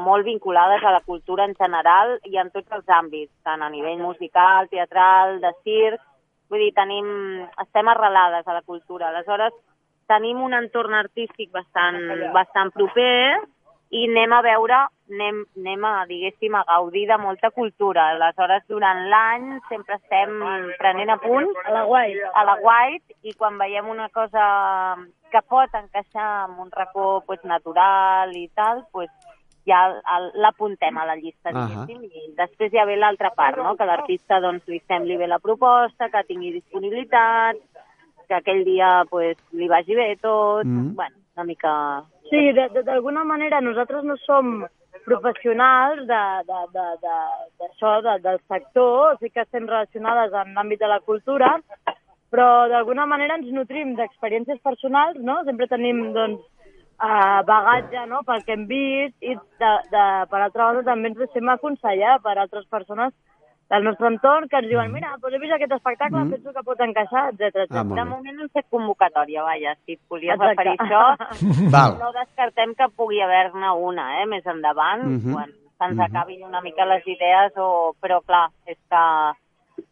molt vinculades a la cultura en general i en tots els àmbits, tant a nivell musical, teatral, de circ, vull dir, tenim, estem arrelades a la cultura. Aleshores, tenim un entorn artístic bastant, bastant proper i anem a veure, anem, anem a, diguéssim, a gaudir de molta cultura. Aleshores, durant l'any sempre estem prenent apunts A la White. a la White i quan veiem una cosa que pot encaixar en un racó pues, natural i tal, pues, ja l'apuntem a la llista, Ahà. diguéssim, i després ja ve l'altra part, no? que l'artista doncs, li sembli bé la proposta, que tingui disponibilitat, que aquell dia pues, li vagi bé tot, Mhm. bueno, una mica... Sí, de- de- d'alguna manera nosaltres no som professionals d'això, de, de, de, d'això, de, del sector, sí que estem relacionades en l'àmbit de la cultura, però d'alguna manera ens nutrim d'experiències personals, no? Sempre tenim, doncs, uh, bagatge, no?, pel que hem vist, i de, de, per altra banda també ens deixem aconsellar per altres persones del nostre entorn que ens diuen, mira, doncs he vist aquest espectacle, Mm. penso que pot encaixar, etc. Ah, De bé. moment no hem fet convocatòria, vaja, si et volies Exacte. referir això. Val. No descartem que pugui haver-ne una, eh, més endavant, Mhm. quan se'ns Mhm. acabin una mica les idees, o... però clar, és que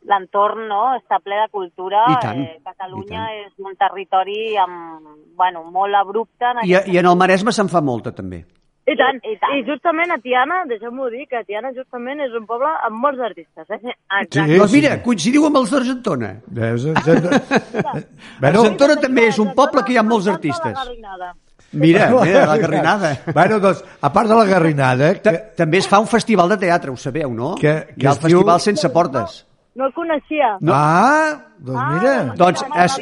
l'entorn no, està ple de cultura. I tant, Eh, Catalunya i és un territori amb, bueno, molt abrupte. En I, I en el Maresme se'n fa molta, també. I tant, I- i tant. I justament a Tiana, deixeu-m'ho dir, que Tiana justament és un poble amb molts artistes, eh? Exacte. Sí, doncs sí. mira, coincidiu amb els d'Argentona. Bueno, Argentona també és un poble que hi ha molts artistes. Mira, mira, la garrinada. bueno, doncs, a part de la garrinada, que, També es fa un festival de teatre, ho sabeu, no? Que- que Hi ha el es diu- festival sense portes. No el coneixia. No. Ah, doncs mira. Doncs, me es,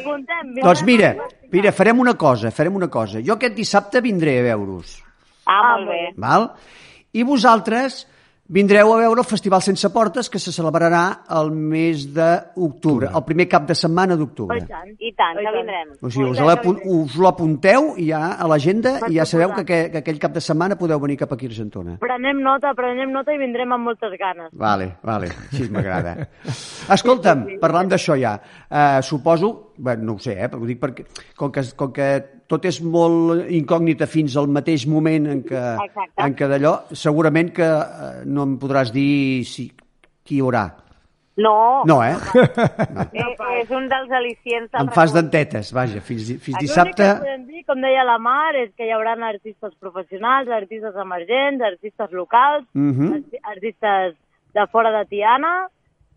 doncs mira, mira, farem una cosa, farem una cosa. Jo aquest dissabte vindré a veure-us, Ah, molt bé. val? I vosaltres vindreu a veure el Festival Sense Portes que se celebrarà el mes d'octubre, el primer cap de setmana d'octubre. i tant. I tant, que vindrem. O sigui, us, l'apun- us lo apunteu i ja a l'agenda i ja sabeu que, que aquell cap de setmana podeu venir cap aquí a Argentona. Prenem nota, prenem nota i vindrem amb moltes ganes. Vale, vale, així m'agrada. Escolta'm, parlant d'això ja, eh, suposo, bé, no ho sé, eh, però ho dic perquè com que, com que tot és molt incògnita fins al mateix moment en què, Exacte. en què d'allò, segurament que eh, no em podràs dir si, qui hi haurà. No, No, eh? eh, és un dels al·licients Em fas dentetes, vaja, fins, fins L'únic dissabte... que podem dir, com deia la Mar, és que hi haurà artistes professionals, artistes emergents, artistes locals, Mhm. arti- artistes de fora de Tiana,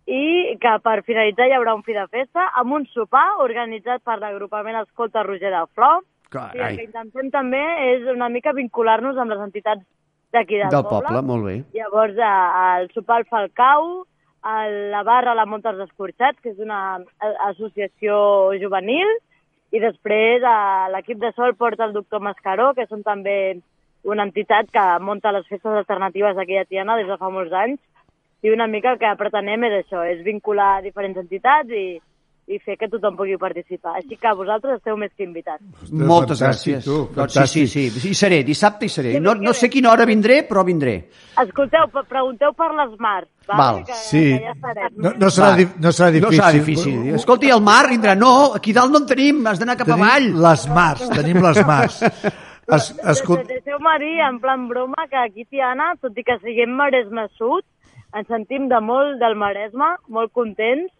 i que per finalitzar hi haurà un fi de festa amb un sopar organitzat per l'agrupament Escolta Roger de Flor. I el que Carai, intentem també és una mica vincular-nos amb les entitats d'aquí del, del poble, molt bé. Llavors, el sopar al Falcau, el, la barra La Monta dels Escorxats, que és una associació juvenil, i després l'equip de sol porta el doctor Mascaró, que són també una entitat que munta les festes alternatives aquí a Tiana des de fa molts anys, i una mica el que pretenem és això, és vincular diferents entitats i, i fer que tothom pugui participar. Així que vosaltres esteu més que invitats. Moltes fantàstic, gràcies. tu, doncs sí, sí, sí, sí, hi seré, dissabte hi seré. No, no sé a quina hora vindré, però vindré. Escolteu, pregunteu per les Mars, val? Val, que, sí. que ja estarem. No, no, serà, Va. no serà No difícil. serà difícil. Escolta, i el mar vindrà? No, aquí dalt no en tenim, has d'anar cap Tenim avall. les mars, tenim les mars. Es, escol... De- Deixeu-me dir, en plan broma, que aquí, Tiana, tot i que siguem Maresme Sud, ens sentim de molt del Maresme, molt contents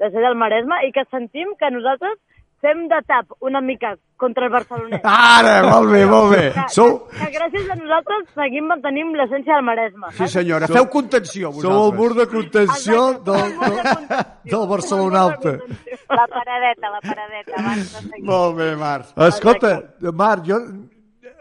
de ser del Maresme, i que sentim que nosaltres fem de tap una mica contra el barcelonès. Ara, molt bé, molt bé. Que, Sou, que, que gràcies a nosaltres seguim mantenim l'essència del Maresme. Sí, senyora, feu contenció, sou el vosaltres. mur de contenció Exacte, del, som el mur de del, contenció. del Barcelona Alta. La paradeta, la paradeta, abans de. Molt bé, Marc. Escolta, Marc, jo,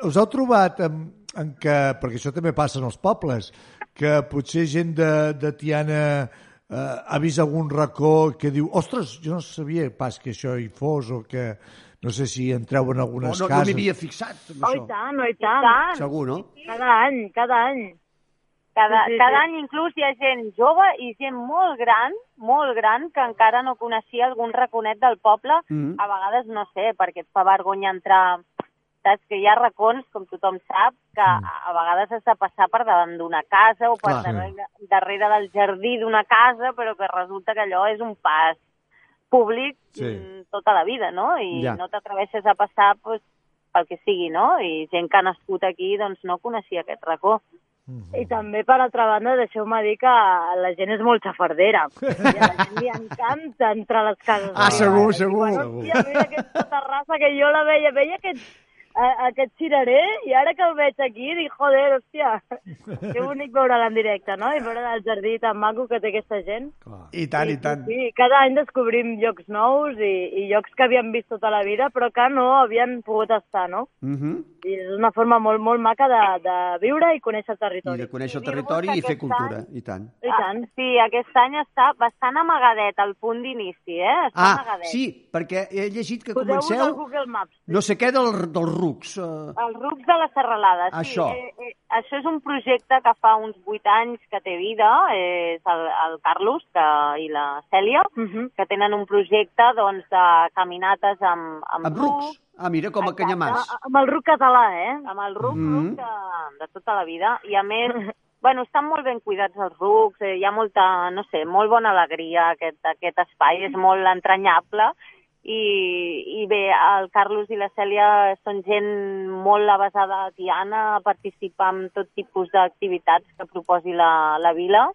us heu trobat en, en que, perquè això també passa en els pobles, que potser gent de, de Tiana eh, ha vist algun racó que diu ostres, jo no sabia pas que això hi fos o que no sé si entreu en No, algunes no, no cases. m'hi havia fixat, amb Oh, i això. tant, oh, i I tant. Segur, no? Cada any, cada any. Cada, Sí, sí, cada sí. any inclús hi ha gent jove i gent molt gran, molt gran, que encara no coneixia algun raconet del poble. Mhm. A vegades, no sé, perquè et fa vergonya entrar saps? Que hi ha racons, com tothom sap, que Mm. a, vegades has de passar per davant d'una casa o per Clar. darrere, darrere del jardí d'una casa, però que resulta que allò és un pas públic Sí. mm, tota la vida, no? I Ja. no t'atreveixes a passar pues, pel que sigui, no? I gent que ha nascut aquí doncs no coneixia aquest racó. I també, per altra banda, deixeu-me dir que la gent és molt xafardera. I a la gent li encanta entrar a les cases. Ah, segur, vegades. I segur. Diuen, hòstia, mira aquesta terrassa que jo la veia, veia aquest, a, aquest cirerer i ara que el veig aquí dic, joder, hòstia, que bonic veure'l en directe, no? I veure el jardí tan maco que té aquesta gent. I tant, i tant. Sí, cada any descobrim llocs nous i, i llocs que havíem vist tota la vida però que no havien pogut estar, no? Mhm. I és una forma molt, molt maca de, de viure i conèixer el I territori. de conèixer el territori que i fer cultura, any- i tant. I tant. Ah, sí, aquest any està bastant amagadet al punt d'inici, eh? Està Ah, amagadet. sí, perquè he llegit que Poseu-vos al comenceu Google Maps. no sé què del, dels rucs. Eh, Els rucs de la Serralada, sí. Això. Eh, eh, això és un projecte que fa uns vuit anys que té vida, és el, el Carlos que, i la Cèlia, Mhm. que tenen un projecte doncs, de caminates amb, amb, amb rucs. Ah, mira, com a Exacte. Ah, Amb el ruc català, eh? amb el ruc, Mm. ruc de, de tota la vida. I a més, bueno, estan molt ben cuidats els rucs, eh, hi ha molta, no sé, molt bona alegria aquest, aquest espai, és molt entranyable. I, I bé, el Carlos i la Cèlia són gent molt avasada a Tiana, a participar en tot tipus d'activitats que proposi la, la vila.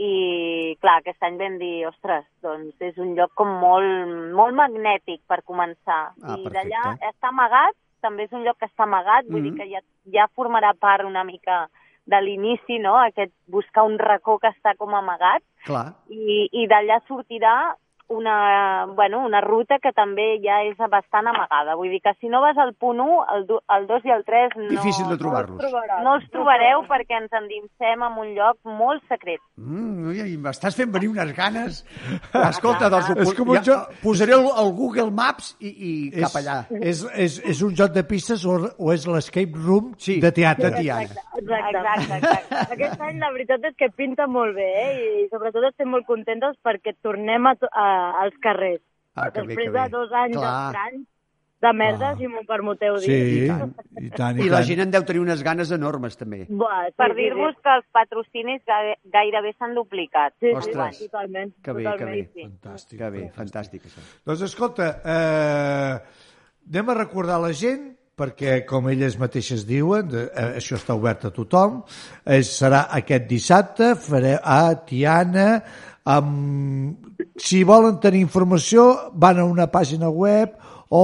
I, clar, aquest any vam dir, ostres, doncs és un lloc com molt, molt magnètic per començar. Ah, I d'allà està amagat, també és un lloc que està amagat, vull Mhm. dir que ja, ja formarà part una mica de l'inici, no?, aquest buscar un racó que està com amagat, Clar. i, i d'allà sortirà una, bueno, una ruta que també ja és bastant amagada. Vull dir que si no vas al punt 1, el, el 2 i el 3 no, Difícil de trobar-los. no els trobareu perquè ens endinsem en un lloc molt secret. Mm, ui, m'estàs fent venir unes ganes. Escolta, doncs, ho És com un ja, joc- posaré el, el Google Maps i, i cap És, allà. és, és, és un joc de pistes o, o és l'escape room Sí, de teatre? de Tiana. Exacte. Exacte, exacte. Aquest any la veritat és que pinta molt bé, eh? I sobretot estem molt contentes perquè tornem a, a, als carrers. Ah, que bé, Després que bé. de dos anys Clar. estranys de merda, Ah. si m'ho permeteu dir. Sí, I tant. i tant, i, I la tant. gent en deu tenir unes ganes enormes, també. Buah, sí, Per sí, dir-vos sí. que els patrocinis ga- gairebé s'han duplicat. Sí, Ostres. sí, totalment. Que bé, totalment. que bé. Sí. Fantàstic. Que bé, fantàstic, això. Doncs escolta, eh, anem a recordar la gent perquè, com elles mateixes diuen, de, eh, això està obert a tothom, eh, serà aquest dissabte, faré a Tiana, amb... si volen tenir informació, van a una pàgina web o,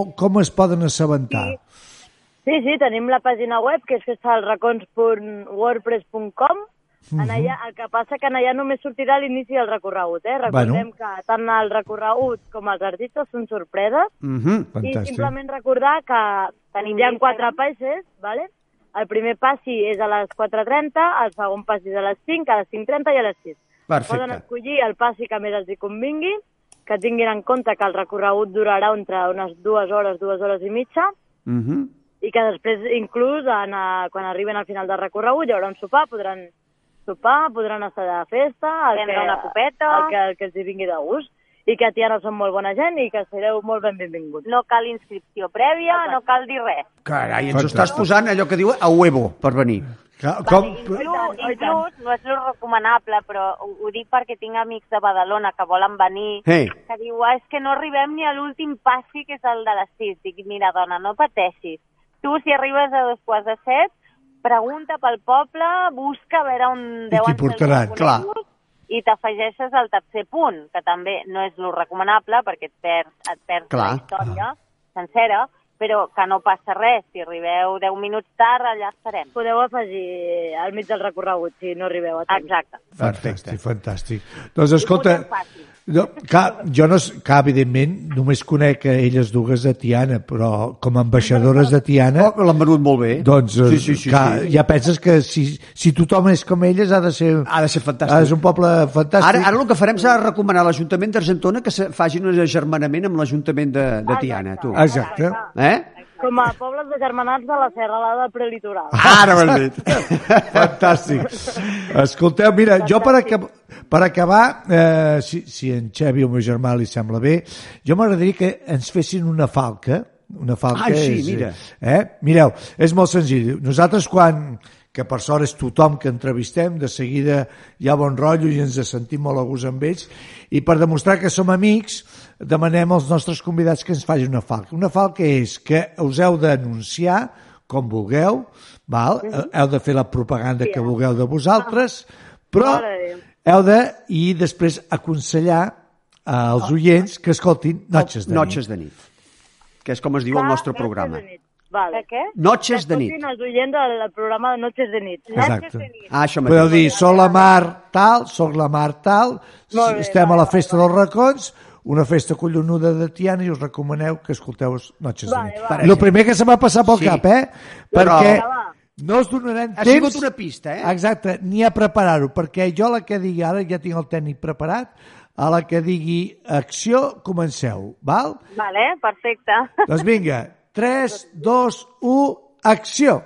o com es poden assabentar? Sí, sí, tenim la pàgina web, que és festalracons.wordpress.com. En allà, el que passa que en allà només sortirà l'inici del recorregut, eh? Recordem Bueno. que tant el recorregut com els artistes són sorpreses Mm -hmm. i Fantàstic. simplement recordar que Tenim l'Instagram. quatre passes, ¿vale? El primer passi és a les 4.30, el segon passi és a les 5, a les 5.30 i a les 6. Poden Perfecte. escollir el passi que més els hi convingui, que tinguin en compte que el recorregut durarà entre unes dues hores, dues hores i mitja, Mm -hmm. i que després, inclús, en, eh, quan arriben al final del recorregut, hi haurà un sopar, podran sopar, podran estar de festa, el Prendre que, una copeta. el que, el que els hi vingui de gust, i que a Tiana són molt bona gent i que sereu molt ben benvinguts. No cal inscripció prèvia, no cal dir res. Carai, ens ho estàs posant allò que diu a huevo per venir. Com, Vale, com, inclús, inclús, no és lo recomanable, però ho, ho dic perquè tinc amics de Badalona que volen venir, Hey. que diu, ah, és que no arribem ni a l'últim passi, que és el de les 6. Dic, mira, dona, no pateixis. Tu, si arribes a dos quarts de set, pregunta pel poble, busca a veure on deuen ser els portaran, clar. i t'afegeixes al tercer punt, que també no és lo recomanable perquè et perds, et perds Clar. la història sencera, però que no passa res. Si arribeu 10 minuts tard, allà estarem. Podeu afegir al mig del recorregut, si no arribeu a temps. Exacte. Fantàstic, fantàstic. Doncs escolta. No, clar, jo no, clar, evidentment només conec a elles dues de Tiana, però com a ambaixadores de Tiana, Oh, L'han venut molt bé. doncs eh, sí, sí, sí, clar, sí. ja penses que si, si tothom és com elles ha de ser, Ha de ser fantàstic. ser un poble fantàstic. Ara, ara el que farem serà recomanar a l'Ajuntament d'Argentona que se facin un agermanament amb l'Ajuntament de, de Tiana, tu. Exacte. Eh? Com a pobles de germanats de la serralada prelitoral. Ara ho has dit. Fantàstic. Escolteu, mira, jo per, acab per acabar, eh, si, si en Xevi o el meu germà li sembla bé, jo m'agradaria que ens fessin una falca Una falca Ah, sí, és, mira. Eh? Mireu, és molt senzill. Nosaltres quan que per sort és tothom que entrevistem, de seguida hi ha bon rotllo i ens sentim molt a gust amb ells, i per demostrar que som amics demanem als nostres convidats que ens facin una falca. Una falca és que us heu d'anunciar com vulgueu, val? heu de fer la propaganda que vulgueu de vosaltres, però de Déu. heu de, i després aconsellar als oients que escoltin Noches de nit. Noches de nit, que és com es diu el nostre programa. Vale. Què? Noches de nit. Escoltin els oients del programa de Noches de nit. Exacte. Ah, això Podeu dir, soc la Mar tal, soc la Mar tal, estem a la festa dels racons, una festa collonuda de Tiana i us recomaneu que escolteu Noches Vale, de nit. vale. El primer que se m'ha passat pel Sí. cap, eh? Però- Perquè Va. no us donarem Ha temps... sigut una pista, eh? Exacte, ni a preparar-ho, perquè jo la que digui ara, ja tinc el tècnic preparat, a la que digui acció, comenceu, val? Vale, perfecte. Doncs vinga, 3, 2, 1, acció!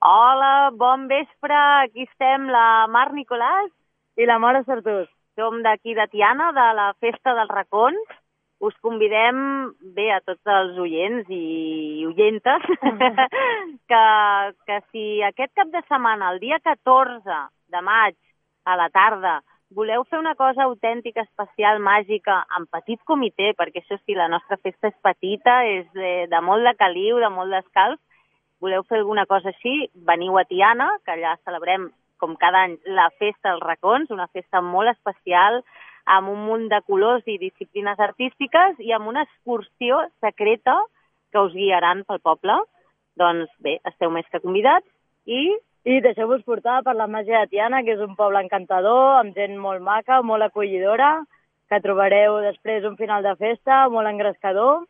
Hola, bon vespre. Aquí estem la Mar Nicolàs. I la Mare Sartús. Som d'aquí de Tiana, de la Festa dels Racons. Us convidem, bé, a tots els oients i oyentes, que, que si aquest cap de setmana, el dia 14 de maig, a la tarda, voleu fer una cosa autèntica, especial, màgica, en petit comitè, perquè això sí, la nostra festa és petita, és de, de molt de caliu, de molt d'escalf, voleu fer alguna cosa així, veniu a Tiana, que allà celebrem, com cada any, la Festa dels Racons, una festa molt especial, amb un munt de colors i disciplines artístiques i amb una excursió secreta que us guiaran pel poble. Doncs bé, esteu més que convidats i I deixeu-vos portar per la màgia de Tiana, que és un poble encantador, amb gent molt maca, molt acollidora, que trobareu després un final de festa molt engrescador.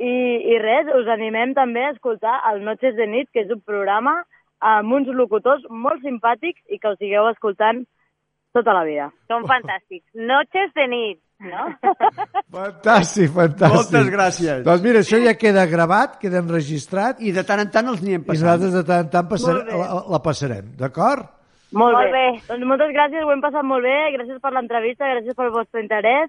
I, I res, us animem també a escoltar el Noches de nit, que és un programa amb uns locutors molt simpàtics i que us sigueu escoltant tota la vida. són fantàstics. Noches de nit, no? Fantàstic, fantàstic. Moltes gràcies. Doncs mira, això ja queda gravat, queda enregistrat, I de tant en tant els n'hi hem i nosaltres de tant en tant passar, Molt bé. la, la passarem, d'acord? Molt, Molt bé. Doncs moltes gràcies, ho hem passat molt bé, gràcies per l'entrevista, gràcies pel vostre interès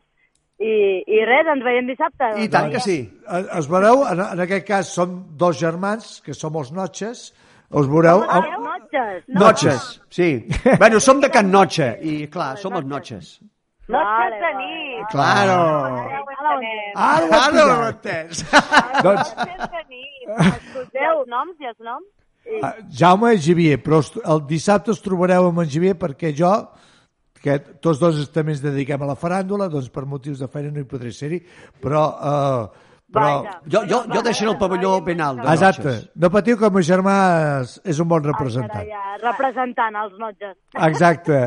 i, i res, ens veiem dissabte. I tant que sí. Eh, Es veureu, en, en aquest cas som dos germans, que som els Notches, us veureu... Ah, Amb... Noches. Notches, sí. bueno, som de Can Noche i, clar, som els Notches. Noches de nit. Claro. Ara ho entenem. Ara ho entès. doncs, Noches de nit. Escolteu, noms i els noms? eh, Jaume i Javier, però el dissabte us trobareu amb en Javier perquè jo, que tots dos també ens dediquem a la faràndula, doncs per motius de feina no hi podré ser-hi, però... Eh, però... Vaja. Jo, jo, jo deixaré el pavelló ben alt. de Exacte. No patiu que el meu germà és, és un bon representant. Carai, representant els Notges. Exacte.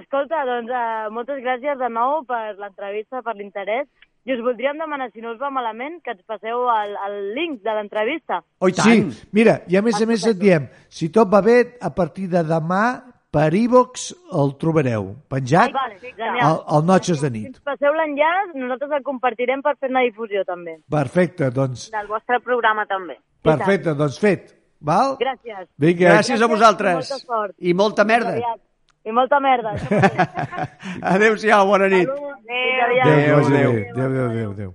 Escolta, doncs uh, moltes gràcies de nou per l'entrevista, per l'interès. I us voldríem demanar, si no us va malament, que ens passeu el, el link de l'entrevista. Oh. Sí, mira, i a més a més et diem, si tot va bé, a partir de demà per iVox el trobareu penjat Vale, al, genial. al Noches de Si nit. ens passeu l'enllaç, nosaltres el compartirem per fer una difusió també. Perfecte, doncs, Del vostre programa també. perfecte, doncs fet. Val? Gràcies. Vinga, Gràcies a vosaltres. Molta sort. I molta merda. Aviat. I molta merda. Adéu-siau, bona nit. Adéu. Adéu, Adéu, adéu, adéu. adéu, adéu, adéu, adéu.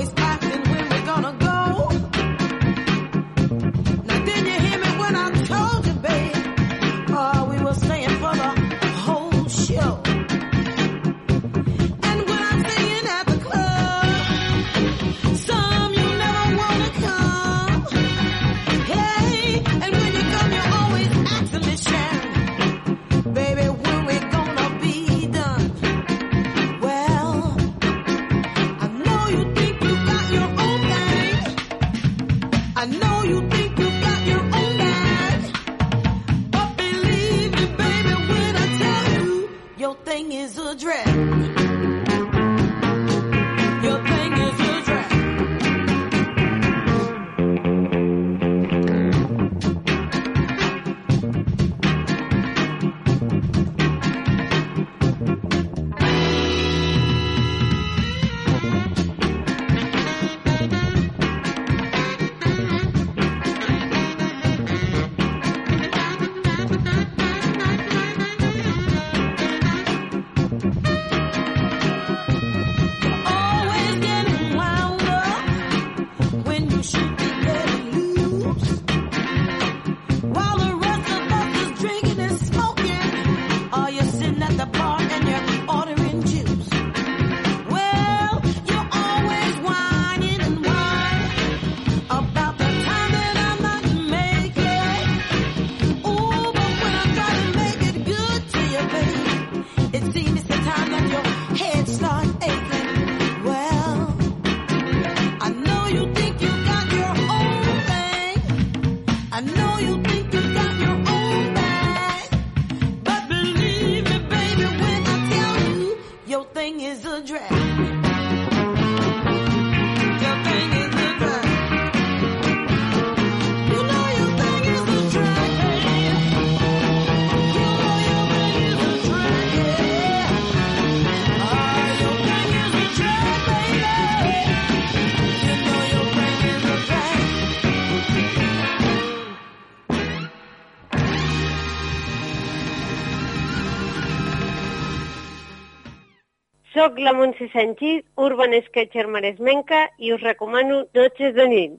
Soc la Montse Sanchís, Urban Sketcher Maresmenca, i us recomano Noches de nit.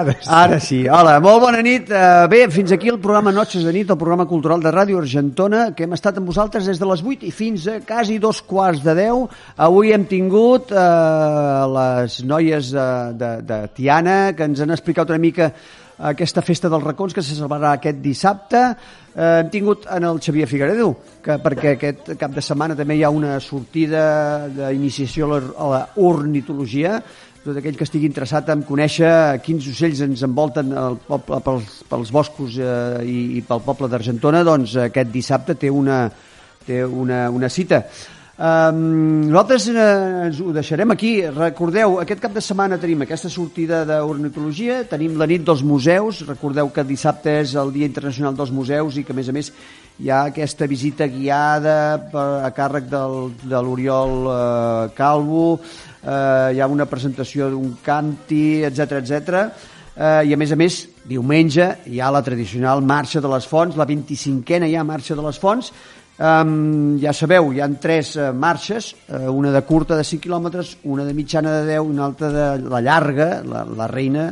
Ara sí. Ara sí. Hola, molt bona nit. Uh, bé, fins aquí el programa Noches de nit, el programa cultural de Ràdio Argentona, que hem estat amb vosaltres des de les 8 i fins a quasi dos quarts de 10. Avui hem tingut uh, les noies de, de, de Tiana, que ens han explicat una mica aquesta festa dels racons que se celebrarà aquest dissabte. Eh, hem tingut en el Xavier Figueredo, que perquè aquest cap de setmana també hi ha una sortida d'iniciació a la ornitologia, tot aquell que estigui interessat en conèixer quins ocells ens envolten el poble, pels, pels boscos eh, i, i pel poble d'Argentona, doncs aquest dissabte té una, té una, una cita. Um, nosaltres eh, ens ho deixarem aquí. Recordeu, aquest cap de setmana tenim aquesta sortida d'ornitologia, tenim la nit dels museus, recordeu que dissabte és el Dia Internacional dels Museus i que, a més a més, hi ha aquesta visita guiada per, a càrrec del, de l'Oriol eh, Calvo, eh, hi ha una presentació d'un canti, etc etc. Eh, I a més a més, diumenge hi ha la tradicional Marxa de les Fonts, la 25a ja Marxa de les Fonts, Um, ja sabeu, hi han tres uh, marxes, uh, una de curta de 5 quilòmetres, una de mitjana de 10 i una altra de la llarga, la, la reina,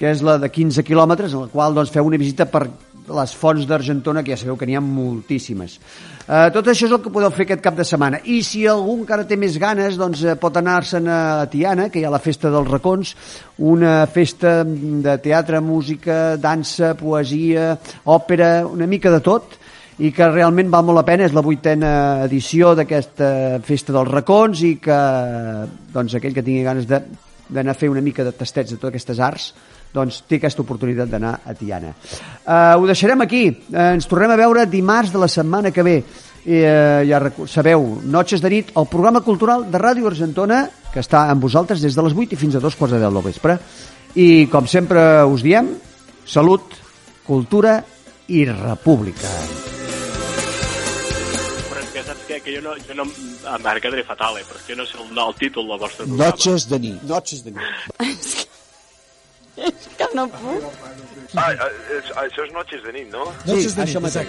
que és la de 15 quilòmetres, en la qual doncs, feu una visita per les fonts d'Argentona, que ja sabeu que n'hi ha moltíssimes. Uh, tot això és el que podeu fer aquest cap de setmana. I si algú encara té més ganes, doncs uh, pot anar-se'n a Tiana, que hi ha la Festa dels Racons, una festa de teatre, música, dansa, poesia, òpera, una mica de tot, i que realment val molt la pena, és la vuitena edició d'aquesta Festa dels Racons i que doncs, aquell que tingui ganes d'anar a fer una mica de tastets de totes aquestes arts doncs té aquesta oportunitat d'anar a Tiana. Uh, ho deixarem aquí. Uh, ens tornem a veure dimarts de la setmana que ve. I, uh, ja sabeu, Noches de nit, el programa cultural de Ràdio Argentona, que està amb vosaltres des de les 8 i fins a dos quarts de 10 del vespre. I, com sempre us diem, salut, cultura i república. Però és que saps què? Que jo no... Jo no em quedaré fatal, eh? Però és que jo no sé el, el títol del vostre programa. Noches de nit. Noches de nit. És que no puc. Ah, és- això és Noches de nit, no? Sí, això mateix.